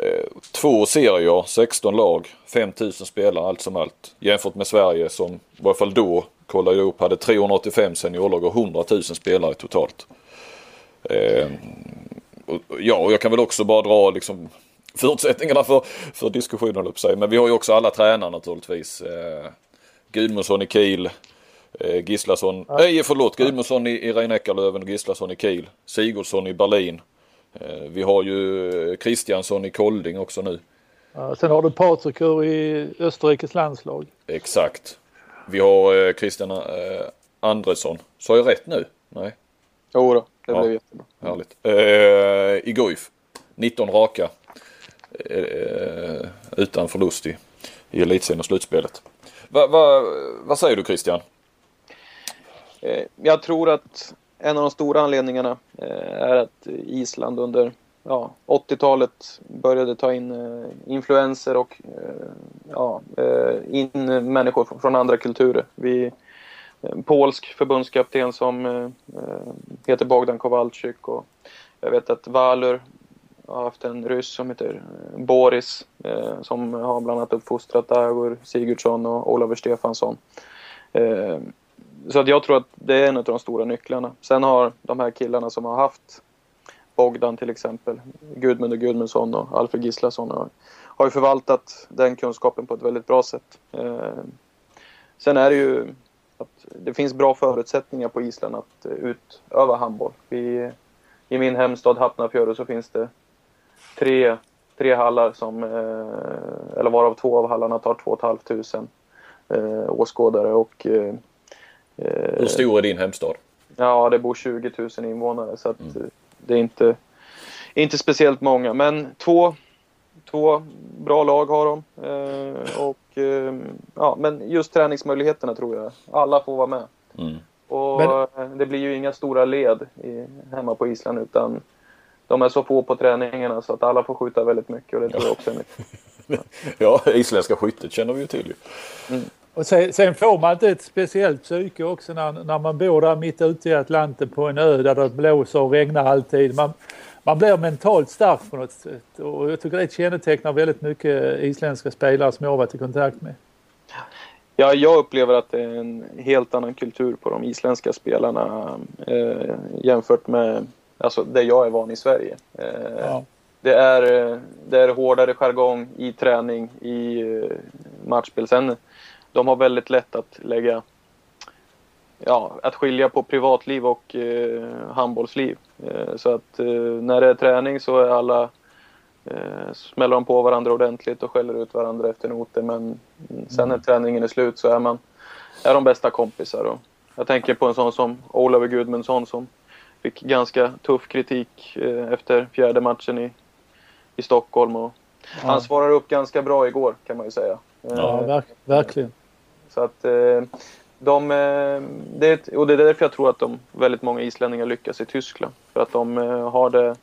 Eh, Två serier, 16 lag, 5 000 spelare allt som allt. Jämfört med Sverige som i varje fall då, kollade jag upp, hade 385 seniorlag och 100 000 spelare totalt. Eh, och- Ja, och jag kan väl också bara dra liksom förutsättningarna för, för diskussionen, att säga. Men vi har ju också alla tränare naturligtvis. Eh, Gudmundsson i Kiel, eh, Gislason, nej förlåt, Gudmundsson i, i Rhein-Neckarlöven och Gislason i Kiel. Sigurdsson i Berlin. Eh, vi har ju Kristiansson i Kolding också nu. Sen har du Patrik ur i Österrikes landslag. Exakt. Vi har eh, Christian eh, Andresson. Sa jag rätt nu? Nej. Jo då, det Ja. blev jättebra. Härligt. Eh, I Guif. 19 raka. Eh, utan förlust i, i elitserien och slutspelet. Va, va, vad säger du Christian? Jag tror att en av de stora anledningarna eh, är att Island under ja, 80-talet började ta in eh, influenser och eh, ja, eh, in människor från, andra kulturer. Vi, en polsk förbundskapten som eh, eh, heter Bogdan Kowalczyk och jag vet att Valur har haft en ryss som heter eh, Boris eh, som har bland annat uppfostrat Dagur Sigurdsson och Oliver Stefansson. Så att jag tror att det är en av de stora nycklarna. Sen har de här killarna som har haft Bogdan till exempel, Gudmund och Gudmundsson och Alfred Gislason har, har ju förvaltat den kunskapen på ett väldigt bra sätt. Eh, sen är det ju att det finns bra förutsättningar på Island att utöva handboll. Vi, I min hemstad Hafnarfjörður så finns det tre, tre hallar som, eh, eller varav två av hallarna tar 2 500 eh, åskådare och eh, hur stor är din hemstad? Ja, det bor 20 000 invånare så att mm. det är inte, inte speciellt många. Men två, två bra lag har de. och, ja, men just träningsmöjligheterna tror jag. Alla får vara med. Mm. Och men... det blir ju inga stora led i, hemma på Island utan de är så få på träningarna så att alla får skjuta väldigt mycket och det tror jag också är mycket. *laughs* ja, isländska skyttet känner vi ju till. Mm. Och sen, sen, får man inte ett speciellt psyke också när, när man bor där mitt ute i Atlanten på en ö där det blåser och regnar alltid. Man, man blir mentalt stark på något sätt och jag tycker det kännetecknar väldigt mycket isländska spelare som jag har varit i kontakt med. Ja, jag upplever att det är en helt annan kultur på de isländska spelarna eh, jämfört med alltså det jag är van i Sverige. Eh, ja. Det, är, det är hårdare jargong i träning, i eh, matchspel. Sen, de har väldigt lätt att lägga ja, att skilja på privatliv och eh, handbollsliv. Eh, så att eh, när det är träning så är alla eh, smäller de på varandra ordentligt och skäller ut varandra efter noter. Men sen när mm. träningen är slut så är man är de bästa kompisar. Och jag tänker på en sån som Olav Gudmundsson som fick ganska tuff kritik eh, efter fjärde matchen i, i Stockholm. Och ja. Han svarade upp ganska bra igår kan man ju säga. Ja, verk, verkligen. Så att eh, de, det, och det är därför jag tror att de, väldigt många islänningar lyckas i Tyskland. För att de har det,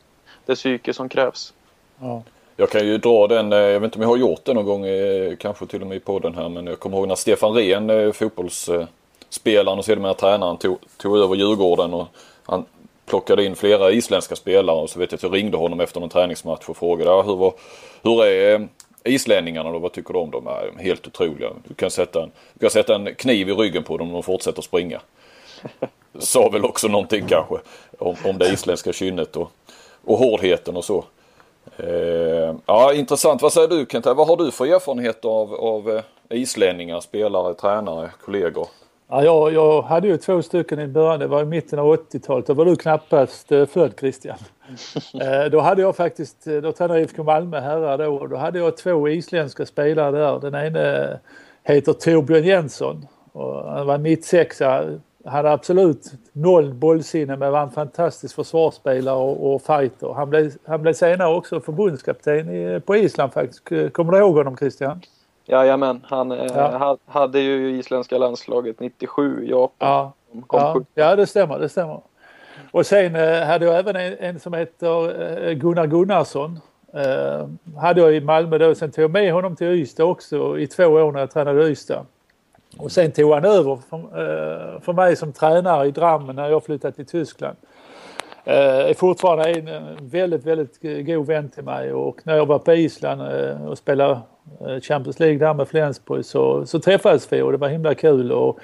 det psyke som krävs. Ja. Jag kan ju dra den, jag vet inte om jag har gjort det någon gång, kanske till och med i podden här, men jag kommer ihåg när Stefan Rehn, fotbollsspelaren och sedermera tränaren, tog, tog över Djurgården och han plockade in flera isländska spelare och så vet jag att jag ringde honom efter någon träningsmatch och frågade ja, hur, var, hur är eh, islänningarna då? Vad tycker du om dem? Är helt otroliga. Du kan, sätta en, du kan sätta en kniv i ryggen på dem och de fortsätter springa. *laughs* Sa väl också någonting kanske om, om det isländska kynnet och, och hårdheten och så. Eh, ja, intressant. Vad säger du Kent? Vad har du för erfarenhet av, av eh, islänningar, spelare, tränare, kollegor? Ja, jag, jag hade ju två stycken i början, det var i mitten av 80-talet. Då var du knappast eh, född Christian. *laughs* eh, då hade jag faktiskt, eh, då tränade IFK Malmö herrar då och då hade jag två isländska spelare där. Den ene heter Torbjörn Jensson och han var mittsexa. Hade absolut noll bollsinne men var en fantastisk försvarsspelare och, och fighter. Han blev, han blev senare också förbundskapten i, på Island faktiskt. Kommer du ihåg honom Christian? Jajamän, han eh, ja. hade ju isländska landslaget 97 i Japan. Ja, ja. ja det stämmer, det stämmer. Och sen eh, hade jag även en, en som heter eh, Gunnar Gunnarsson. Eh, hade jag i Malmö då. Sen tog jag med honom till Ystad också i två år när jag tränade Ystad. Och sen tog han över för, eh, för mig som tränare i Drammen när jag flyttade till Tyskland. Eh, är fortfarande en väldigt, väldigt god vän till mig och när jag var på Island eh, och spelade eh, Champions League där med Flensburg så, så träffades vi och det var himla kul. Och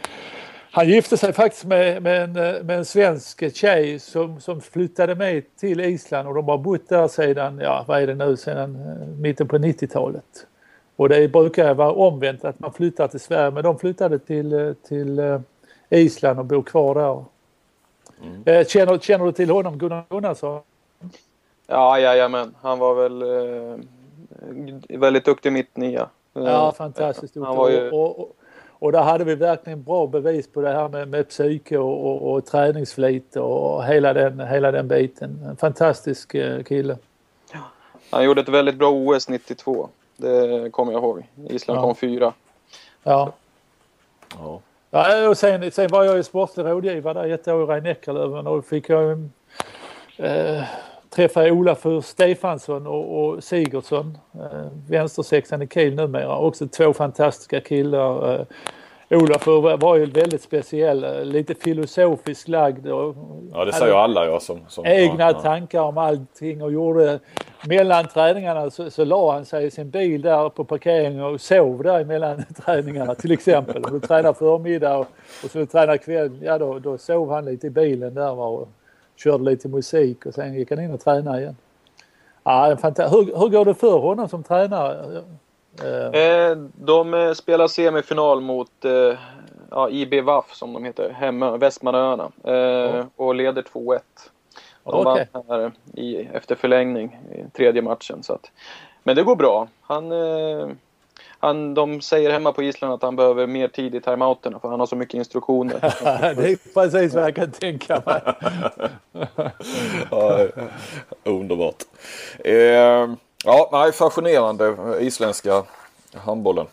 han gifte sig faktiskt med, med, en, med en svensk tjej som, som flyttade med till Island och de har bott där sedan, ja vad är det nu, sedan mitten på 90-talet. Och det brukar vara omvänt att man flyttar till Sverige men de flyttade till, till Island och bor kvar där. Mm. Känner, känner du till honom Gunnar Gunnarsson? Ja, jajamän. Han var väl väldigt duktig mittnia. Ja, eh, fantastiskt duktig. Han ju... och, och, och där hade vi verkligen bra bevis på det här med, med psyke och, och, och träningsflit och hela den, hela den biten. En fantastisk eh, kille. Han gjorde ett väldigt bra OS 92. Det kommer jag ihåg. Island ja. kom fyra. Ja. Ja ja och sen, sen var jag ju sportlig rådgivare där ett år i Rhein Eckerlöven och fick jag eh, Ola för Stefansson och, och Sigurdsson, eh, vänstersexan i Kiel numera. Också två fantastiska killar. Eh, Olafur var ju väldigt speciell, lite filosofiskt lagd. Och ja, det säger alla ja. Som, som egna ja, tankar om allting och gjorde mellan träningarna så, så la han sig i sin bil där på parkeringen och sov där mellan träningarna till exempel. Om du tränar förmiddag och, och så tränar kväll, ja då, då sov han lite i bilen där och körde lite musik och sen gick han in och tränade igen. Ja, hur, hur går det för honom som tränare? Eh, de eh, spelar semifinal mot eh, ja, IB Vaff som de heter, hemma, Västmanöarna. Eh, oh. Och leder 2-1. De okay. vann här i, efter förlängning i tredje matchen. Så att, men det går bra. Han, eh, han, de säger hemma på Island att han behöver mer tid i timeouterna för han har så mycket instruktioner. *laughs* det är precis vad jag kan tänka mig. *laughs* ja, underbart. Eh, ja, nej, fascinerande isländska handbollen.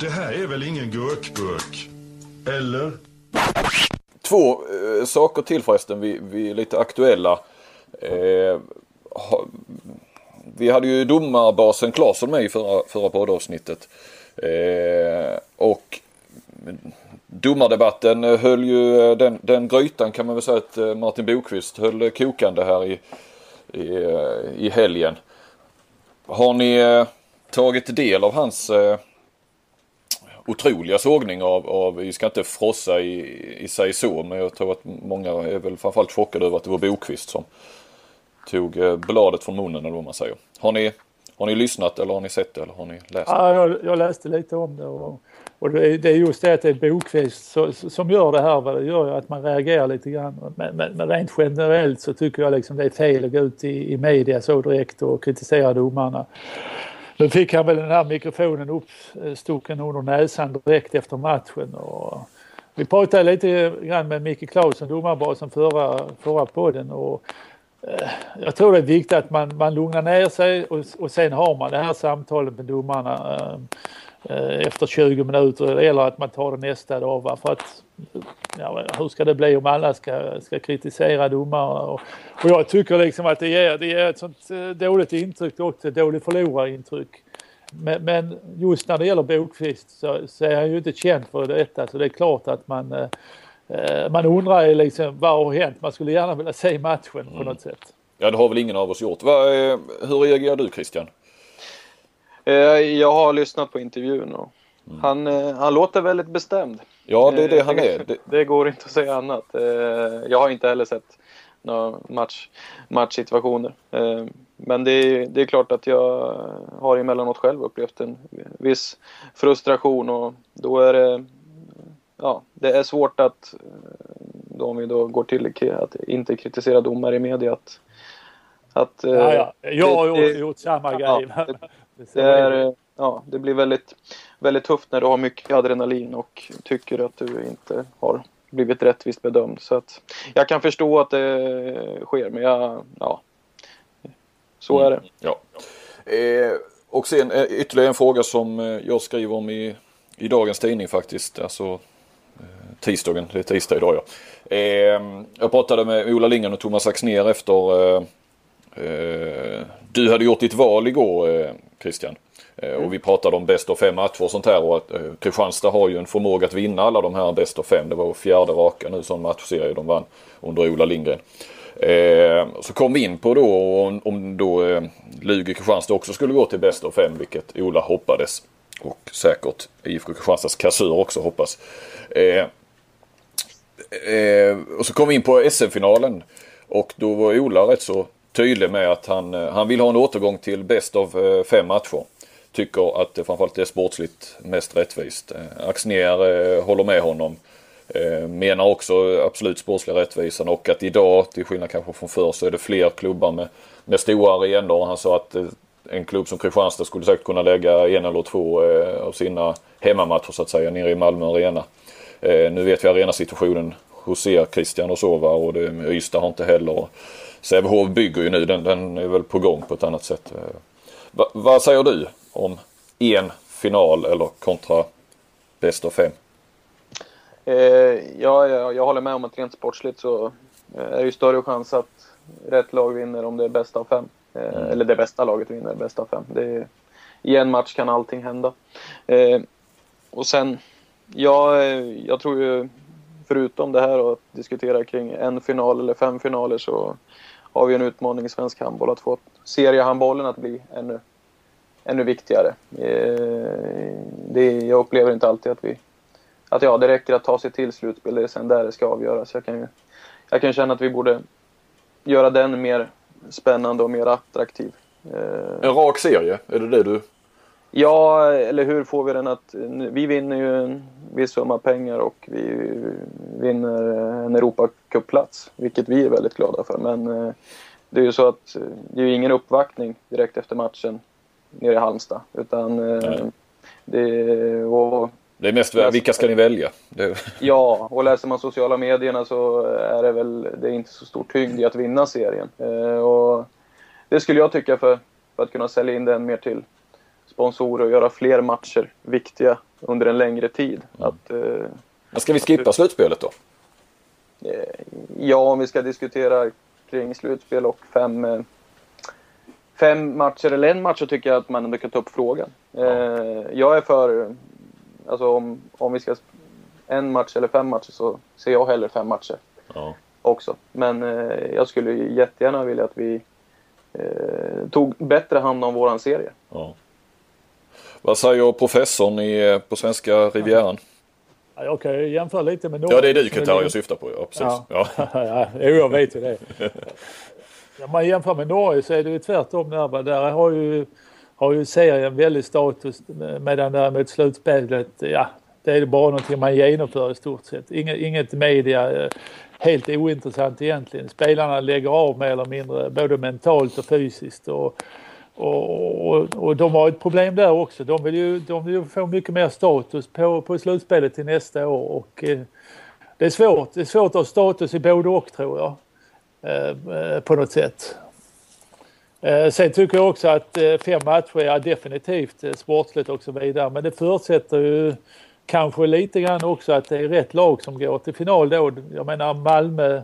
Det här är väl ingen gurkburk? Eller? Två eh, saker till förresten, vi, vi är lite aktuella. Eh, ha, vi hade ju domarbasen Claesson med i förra, förra poddavsnittet. Eh, och domardebatten höll ju, den, den grytan kan man väl säga att eh, Martin Bokvist höll kokande här i, i, i helgen. Har ni eh, tagit del av hans eh, otroliga sågning av, av, vi ska inte frossa i, i sig så, men jag tror att många är väl framförallt chockade över att det var Bokvist som tog eh, bladet från munnen eller vad man säger. Har ni, har ni lyssnat eller har ni sett det eller har ni läst det? Ja, jag, jag läste lite om det och, och det, är just det att det är Bokvist som gör det här. Det gör ju att man reagerar lite grann. Men, men, men, rent generellt så tycker jag liksom det är fel att gå ut i, i media så direkt och kritisera domarna. Nu fick han väl den här mikrofonen uppstucken under näsan direkt efter matchen. Och vi pratade lite grann med Micke Claesson, domarbasen, förra, förra podden. Och eh, jag tror det är viktigt att man, man lugnar ner sig och, och sen har man det här samtalet med domarna eh, efter 20 minuter eller att man tar det nästa dag. Va? För att, ja, hur ska det bli om alla ska, ska kritisera domare? Och, och jag tycker liksom att det ger, det ger ett sånt eh, dåligt intryck också, ett dåligt förlorarintryck. Men, men just när det gäller Bokvist så, så är han ju inte känd för detta så det är klart att man eh, Eh, man undrar ju liksom vad har hänt? Man skulle gärna vilja se matchen på mm. något sätt. Ja det har väl ingen av oss gjort. hur reagerar du Christian? Eh, jag har lyssnat på intervjun och mm. han, eh, han låter väldigt bestämd. Ja det är det han är. Det, det går inte att säga annat. Jag har inte heller sett några match, matchsituationer. Men det är, det är klart att jag har emellanåt själv upplevt en viss frustration och då är det ja, det är svårt att, då om vi då går till att inte kritisera domare i media, att, att ja, ja. Jag har det, gjort, samma ja, grej. Det, det, är, ja, det blir väldigt, väldigt tufft när du har mycket adrenalin och tycker att du inte har blivit rättvist bedömd. Så att jag kan förstå att det sker, men jag, ja, så är det. Mm, ja. Eh, och sen eh, ytterligare en fråga som eh, jag skriver om i, i dagens tidning faktiskt. Alltså tisdagen, det är tisdag idag ja. Eh, jag pratade med Ola Lindgren och Thomas Axner efter eh, eh, Eh, du hade gjort ditt val igår eh, Christian. Mm. Och vi pratade om bäst av fem matcher och sånt här och att eh, Kristianstad har ju en förmåga att vinna alla de här bäst av fem. Det var fjärde raka nu som matchserie de vann under Ola Lindgren. Eh, så kom vi in på då om, om då eh, Lugi Kristianstad också skulle gå till bäst av fem vilket Ola hoppades. Och säkert IFK Kristianstads kassör också hoppas. Eh, eh och så kom vi in på SM-finalen. Och då var Ola rätt så tydlig med att han, eh, han vill ha en återgång till bäst av eh, fem matcher. Tycker att eh, det framförallt är sportsligt mest rättvist. Axnér håller med honom. Menar också absolut sportsliga rättvisan och att idag, till skillnad kanske från förr, så är det fler klubbar med, med stora arenor. Han sa att en klubb som Kristianstad skulle säkert kunna lägga en eller två av sina hemmamatcher så att säga nere i Malmö Arena. Nu vet vi arenasituationen hos er Christian och så va och det, Ystad har inte heller. Sävehof bygger ju nu, den, den är väl på gång på ett annat sätt. Eh, va, vad säger du om en final eller kontra bäst av fem? Eh, ja, jag, jag håller med om att rent sportsligt så är det ju större chans att rätt lag vinner om det är bästa av fem. Eh, Eller det bästa laget vinner bästa av fem. Det är, I en match kan allting hända. Eh, och sen, ja, eh, jag tror ju förutom det här och att diskutera kring en final eller fem finaler så har vi en utmaning i svensk handboll att få seriehandbollen att bli ännu, ännu viktigare. Eh, det, jag upplever inte alltid att vi att ja, det räcker att ta sig till slutspel, det är sen där det ska avgöras. Jag kan, ju, jag kan känna att vi borde göra den mer spännande och mer attraktiv. Eh, en rak serie, är det det du... Ja, eller hur får vi den att... Vi vinner ju en viss summa pengar och vi vinner en Europacupplats, vilket vi är väldigt glada för. Men eh, det är ju så att eh, det är ju ingen uppvaktning direkt efter matchen nere i Halmstad. Utan eh, Nej. det... Och, Det är mest vilka ska ni välja? Det... Ja, och läser man sociala medierna så är det väl det är inte så stor tyngd i att vinna serien. Och det skulle jag tycka för, för att kunna sälja in den mer till sponsorer och göra fler matcher viktiga under en längre tid. Att, eh, ska vi skippa slutspelet då? eh, ja, om vi ska diskutera kring slutspel och fem, eh, fem matcher eller en match så tycker jag att man ändå kan ta upp frågan. Eh, jag är för, alltså om, om vi ska en match eller fem matcher så ser jag hellre fem matcher Ja. också. Men jag skulle jättegärna vilja att vi tog bättre hand om våran serie. ja. Vad säger professorn i, på svenska rivieran? Ja, Jag kan ju jämföra lite med Norge. Ja det är du Qatar jag syftar på. Ja, precis. Ja. Ja. *laughs* ja, jag vet ju det. Om man jämför med Norge så är det ju tvärtom där. Där har ju, har ju serien väldigt status medan däremot slutspelet, ja, det är bara någonting man genomför i stort sett. Inget, inget media, eh, helt ointressant egentligen. Spelarna lägger av mer eller mindre både mentalt och fysiskt. Och, och, och, och de har ett problem där också. De vill ju, de vill ju få mycket mer status på, på slutspelet till nästa år. Och, eh, det är svårt. Det är svårt att ha status i både och tror jag. Eh, eh på något sätt. Eh, sen tycker jag också att eh, fem matcher är definitivt eh, sportsligt och så vidare. Men det förutsätter ju kanske lite grann också att det är rätt lag som går till final då. Jag menar Malmö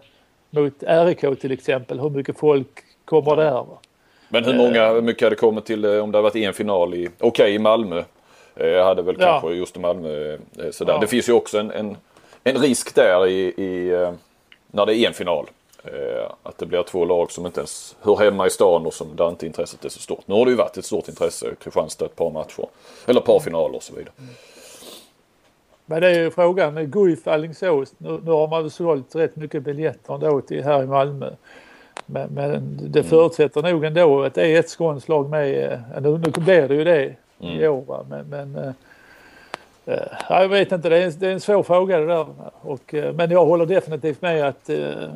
mot RIK till exempel. Hur mycket folk kommer där? Va? Men hur många, hur mycket hade kommit till eh, om det hade varit en final i, okej i Malmö. Eh, hade väl Ja. kanske just i Malmö eh, sådär. Ja. Det finns ju också en, en, en risk där i, i eh, när det är en final. Eh, att det blir två lag som inte ens hör hemma i stan och som där inte intresset är så stort. Nu har det ju varit ett stort intresse Kristianstad ett par matcher. Eller ett par finaler och så vidare. Men det är ju frågan, Guif Alingsås, nu, nu har man väl sålt rätt mycket biljetter ändå till här i Malmö. Men, men det förutsätter nog ändå att det är ett skånskt lag med. eh, Nu, nu blir det ju det i år va? men, men eh, eh, ja, jag vet inte, det är, en, det är en svår fråga det där. Och, eh, men jag håller definitivt med att eh,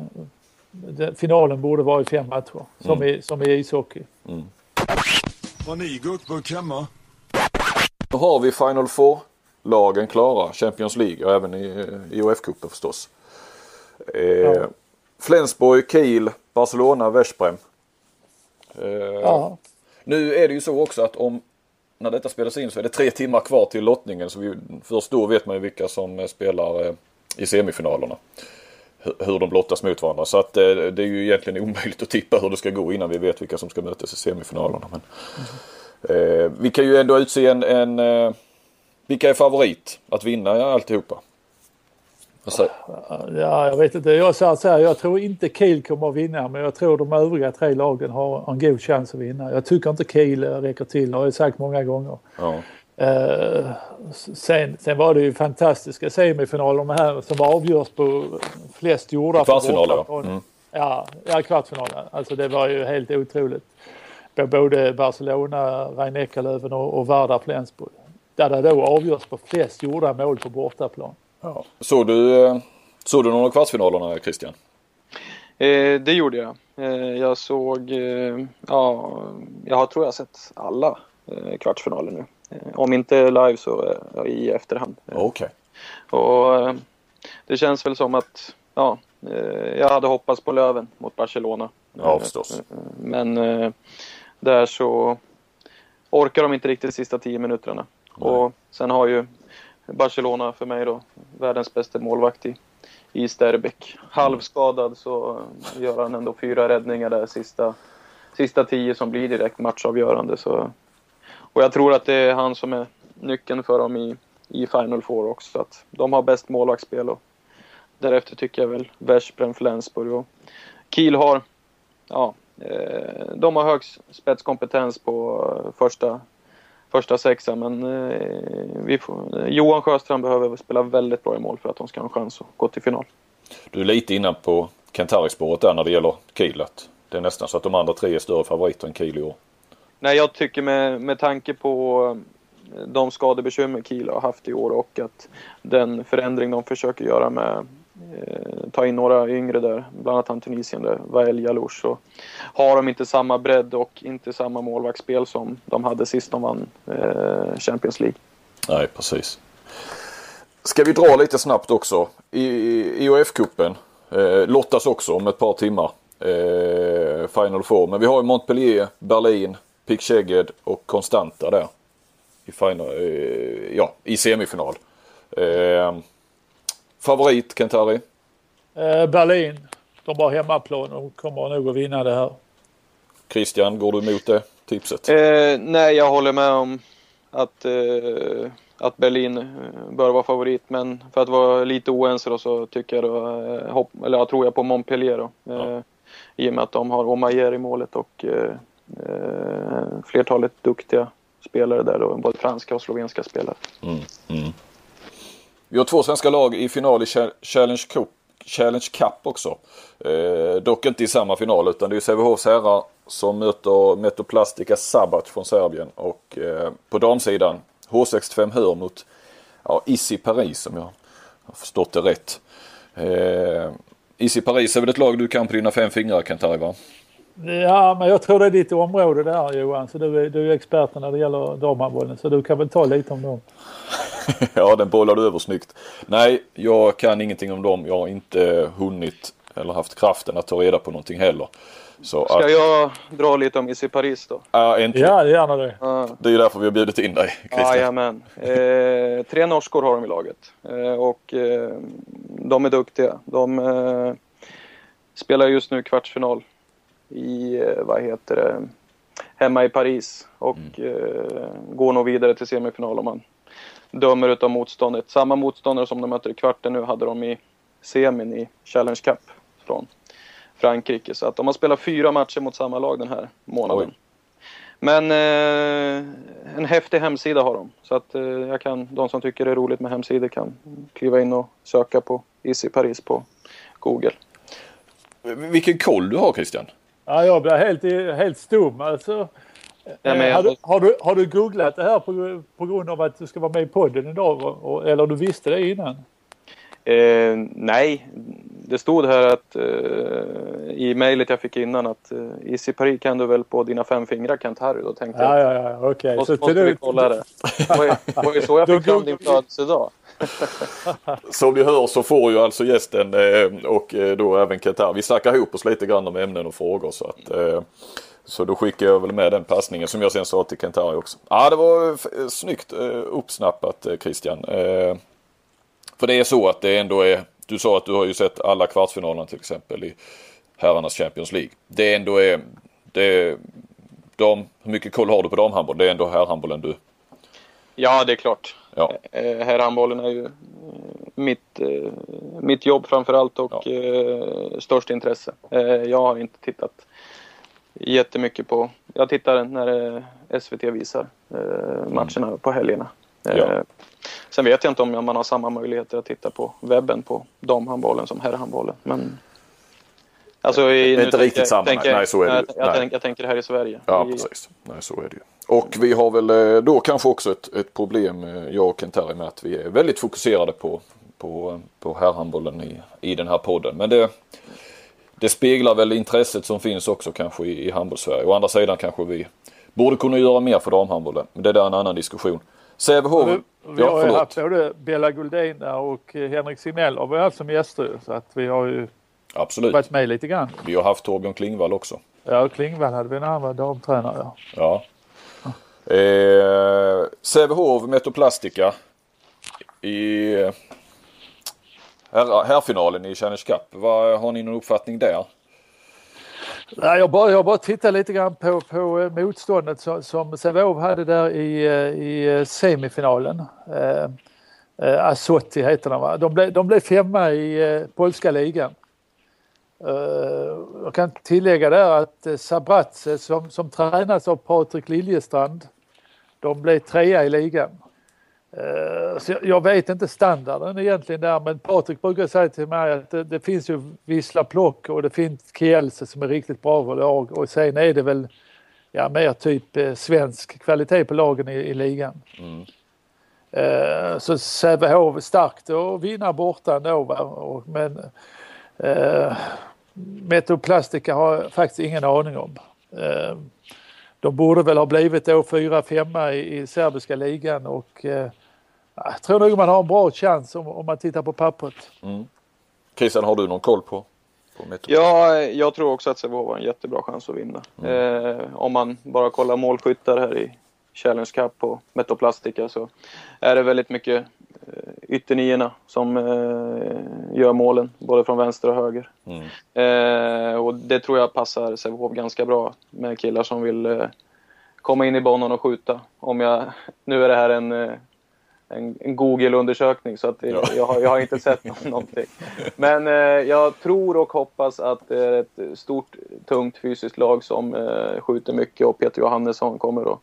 det, finalen borde vara i fem matcher som, i, som i ishockey. Har ni gurkburk hemma? Nu har vi Final Four-lagen klara. Champions League och även i, i OF-cupen förstås. Eh, Ja. Flensburg, Kiel, Barcelona, Veszprem. Eh, Ja. Nu är det ju så också att om när detta spelas in så är det tre timmar kvar till lottningen. Så vi, först då vet man ju vilka som eh, spelar eh, i semifinalerna. Hur, hur de blottas mot varandra. Så att eh, det är ju egentligen *laughs* omöjligt att tippa hur det ska gå innan vi vet vilka som ska mötas i semifinalerna. Men, eh, vi kan ju ändå utse en, en eh, vilka är favorit att vinna alltihopa? Säger- Ja, jag vet inte. Jag säger så här, jag tror inte Kiel kommer att vinna men jag tror de övriga tre lagen har en god chans att vinna. Jag tycker inte Kiel räcker till, det har jag sagt många gånger. Ja. Eh, sen, sen var det ju fantastiska semifinaler de här som avgörs på flest gjorda. Kvartsfinaler, ja. Mm. Ja, ja kvartsfinaler. Alltså det var ju helt otroligt. Både Barcelona, rhein Eckerlöven och, och Vardar Flensburg. Där det då avgörs på flest gjorda mål på bortaplan. Ja. Såg du, eh, såg du någon av kvartsfinalerna Christian? Eh, det gjorde jag. Eh, jag såg, eh, ja, jag tror jag har sett alla eh, kvartsfinaler nu. Eh, om inte live så eh, i efterhand. Eh, Okej. Och eh, det känns väl som att, ja, eh, jag hade hoppats på Löven mot Barcelona. Ja, förstås. eh, Men eh, där så orkar de inte riktigt de sista tio minuterna. Och sen har ju Barcelona för mig då världens bästa målvakt i i Sterbeck. Halvskadad så gör han ändå fyra räddningar där sista, sista tio som blir direkt matchavgörande. Så. Och jag tror att det är han som är nyckeln för dem i, i Final Four också. så Att de har bäst målvaktsspel och därefter tycker jag väl Veszprem, Flensburg och Kiel har, ja, eh, de har högst spetskompetens på första, första sexa men eh, får, Johan Sjöstrand behöver spela väldigt bra i mål för att de ska ha en chans att gå till final. Du är lite inne på Kentari-spåret där när det gäller Kiel. Det är nästan så att de andra tre är större favoriter än Kiel i år. Nej, jag tycker med, med tanke på de skadebekymmer Kiel har haft i år och att den förändring de försöker göra med eh, ta in några yngre där, bland annat han Tunisien där, Wael Jalouch, så har de inte samma bredd och inte samma målvaktsspel som de hade sist de vann eh, Champions League. Nej, precis. Ska vi dra lite snabbt också. I IOF-cupen eh, lottas också om ett par timmar. Eh, Final Four. Men vi har ju Montpellier, Berlin, Pick och Constanta där. I, final, eh, ja, i semifinal. Eh, favorit Kentari? Eh, Berlin. De har hemmaplan och kommer nog att vinna det här. Christian, går du emot det tipset? Eh, nej, jag håller med om att, eh, att Berlin eh, bör vara favorit. Men för att vara lite oense då så tycker jag då, eh, hopp, eller jag tror jag på Montpellier då. Ja. I och med att de har Omayer i målet och flertalet duktiga spelare där då, både franska och slovenska spelare. Mm, mm. Vi har två svenska lag i final i Challenge Cup, Challenge Cup också. Eh, dock inte i samma final utan det är Sävehofs herrar som möter Metoplastica Sabat från Serbien och eh, på damsidan H65 Hör mot ja, Issy Paris om jag har förstått det rätt. Eh, Issy Paris är väl ett lag du kan på dina fem fingrar Kentari va? Ja, men jag tror det är ditt område där Johan. Så du är, du är experten när det gäller damhandbollen. Så du kan väl ta lite om dem. *laughs* ja, den bollar du över snyggt. Nej, jag kan ingenting om dem. Jag har inte hunnit eller haft kraften att ta reda på någonting heller. Så Ska att... jag dra lite om Issy Paris då? Ja, äntligen. Ja, gärna det. Det är ju därför vi har bjudit in dig, Christian. Jajamän. Eh, tre norskor har de i laget. Eh, och eh, de är duktiga. De eh, spelar just nu kvartsfinal i, eh, vad heter det, hemma i Paris. Och mm. Eh, går nog vidare till semifinal om man dömer utav motståndet. Samma motståndare som de möter i kvarten nu hade de i semin i Challenge Cup från Frankrike. Så att de har spelat fyra matcher mot samma lag den här månaden. Oj. Men eh, en häftig hemsida har de. Så att eh, jag kan, de som tycker det är roligt med hemsidor kan kliva in och söka på Easy Paris på Google. Vilken koll du har Christian! Ja, jag blir helt, helt stum. Alltså, Ja, eh, har, du, har, du, har du googlat det här på, på grund av att du ska vara med i podden idag? Eller du visste det innan? Eh, nej, det stod här att eh, i mejlet jag fick innan att eh, Easy Paris kan du väl på dina fem fingrar Kent Harry. Då tänkte ja, jag. Ja, ja, okej. Okay. Måste, måste du... vi kolla det. Det var ju så jag *laughs* fick fram din födelsedag. *laughs* Som ni hör så får ju alltså gästen eh, och eh, då även Kent Vi snackar ihop oss lite grann om ämnen och frågor så att eh, så då skickar jag väl med den passningen som jag sen sa till Kentari också. Ja, det var snyggt uppsnappat Christian. För det är så att det ändå är, du sa att du har ju sett alla kvartsfinalerna till exempel i herrarnas Champions League. Det ändå är, det är de, hur mycket koll har du på damhandboll? Det är ändå herrhandbollen du... Ja, det är klart. Ja. Herrhandbollen är ju mitt, mitt jobb framförallt och ja. störst intresse. Jag har inte tittat jättemycket på. Jag tittar när eh, SVT visar eh, matcherna mm. på helgerna. Eh, ja. Sen vet jag inte om man har samma möjligheter att titta på webben på damhandbollen som herrhandbollen. Men Alltså i, det är inte riktigt samma. Tänker, nej, så är det jag, jag, tänker, jag tänker här i Sverige. Ja, precis. Nej, så är det ju. Och vi har väl då kanske också ett, ett problem, jag och Kent med att vi är väldigt fokuserade på, på, på herrhandbollen i, i den här podden. Men det, det speglar väl intresset som finns också kanske i, i handbolls-Sverige. Å andra sidan kanske vi borde kunna göra mer för damhandbollen. Men det är en annan diskussion. Sävehof. Vi, vi har ju haft både Bella Guldin där och Henrik Signell har vi haft som gäster. Så att vi har ju Absolut. varit med lite grann. Vi har haft Torbjörn Klingvall också. Ja, Klingvall hade vi en annan damtränare. Ja. Eh, Sävehof Metoplastica. I här, i Challenge Cup. Vad, har ni någon uppfattning där? Nej, jag, bara, jag bara tittar lite grann på, på eh, motståndet som, som Sävehof hade där i, eh, i semifinalen. Eh, eh, heter de va? De, blev, de blev femma i eh, polska ligan. Eh, jag kan tillägga där att eh, Sabratse som, som tränas av Patrik Liljestrand, de blev trea i ligan. Eh, så jag- vet inte standarden egentligen där men Patrik brukar säga till mig att det, det finns ju Wisla Plock och det finns Kielse som är riktigt bra lag och sen är det väl ja, mer typ svensk kvalitet på lagen i, i ligan. Eh, så Sävehof starkt att vinna borta ändå men eh, Metroplastica har jag faktiskt ingen aning om. Eh, de borde väl ha blivit då fyra, femma i, i serbiska ligan och eh, jag tror nog man har en bra chans om, om man tittar på pappret. Christian, har du någon koll på, på? Ja, jag tror också att Sävehof har en jättebra chans att vinna. Eh, om man bara kollar målskyttar här i Challenge Cup och Metoplastica så är det väldigt mycket ytternierna som eh, gör målen, både från vänster och höger. Mm. Eh, och det tror jag passar Sävehof ganska bra med killar som vill eh, komma in i banan och skjuta. Om jag, nu är det här en, eh, en, en Google-undersökning så att det, Ja. jag, har, jag har inte sett nå- *laughs* någonting. Men eh, jag tror och hoppas att det är ett stort, tungt fysiskt lag som eh, skjuter mycket och Peter Johannesson kommer att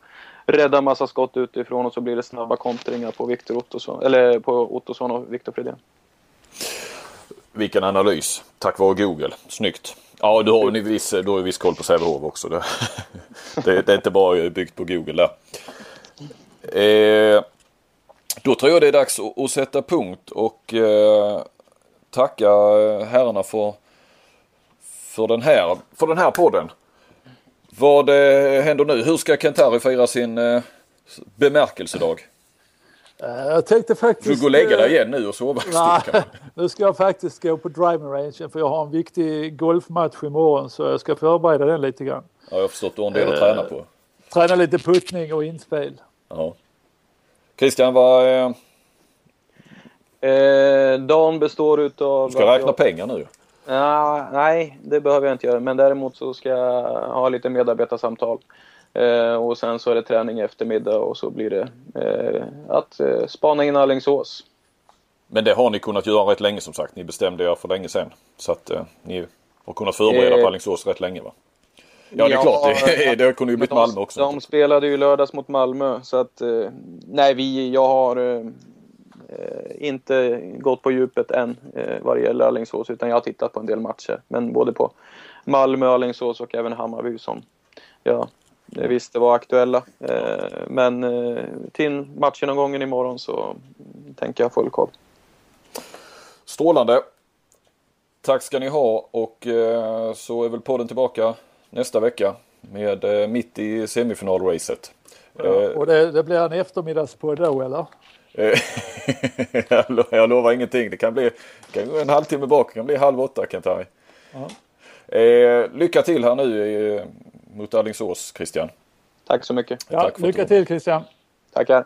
rädda massa skott utifrån och så blir det snabba kontringar på Viktor Ottosson, eller på Ottosson och Viktor Fredén. Vilken analys. Tack vare Google. Snyggt. Ja, du har ju viss, du har ju viss koll på Sävehof också. Det, *laughs* det, det är inte bara byggt på Google där. Eh, då tror jag det är dags att, att sätta punkt och eh, tacka herrarna för, för, den här, för den här podden. Vad eh, händer nu? Hur ska Kentari fira sin eh, bemärkelsedag? Eh, jag tänkte Du faktiskt... går och lägga dig igen nu och sova Nej, *laughs* nu ska jag faktiskt gå på driving rangen för jag har en viktig golfmatch imorgon så jag ska förbereda den lite grann. Ja, jag har förstått du har en del att träna på. Träna lite puttning och inspel. Ja. Christian, vad, eh, Eh, dagen består utav... du ska räkna jag- pengar nu. Ja, nej, det behöver jag inte göra. Men däremot så ska jag ha lite medarbetarsamtal. Eh, och sen så är det träning i eftermiddag och så blir det eh, att eh, spana in Alingsås. Men det har ni kunnat göra rätt länge som sagt. Ni bestämde er för länge sedan. Så att eh, ni har kunnat förbereda Eh, på Alingsås rätt länge va? Ja det är ja, klart. Det, *laughs* det kunde ju blivit Malmö också. De spelade ju lördags mot Malmö så att eh, nej, vi, jag har eh, inte gått på djupet än eh, vad det gäller Alingsås utan jag har tittat på en del matcher. Men både på Malmö, Alingsås och även Hammarby som jag eh, visste var aktuella. Eh, men eh, till matchen någon gången imorgon så tänker jag full koll. Strålande. Tack ska ni ha och eh, så är väl podden tillbaka nästa vecka med eh, mitt i semifinalracet. Ja, Eh, och det, det blir en eftermiddagspodd då eller? Eh, jag *laughs* lo- jag lovar ingenting. Det kan bli kan gå en halvtimme bak. Det kan bli halv åtta Kent-Harry. Eh, lycka till här nu eh, mot Alingsås Christian. Tack så mycket. Ja, Tack lycka till Christian. Tackar.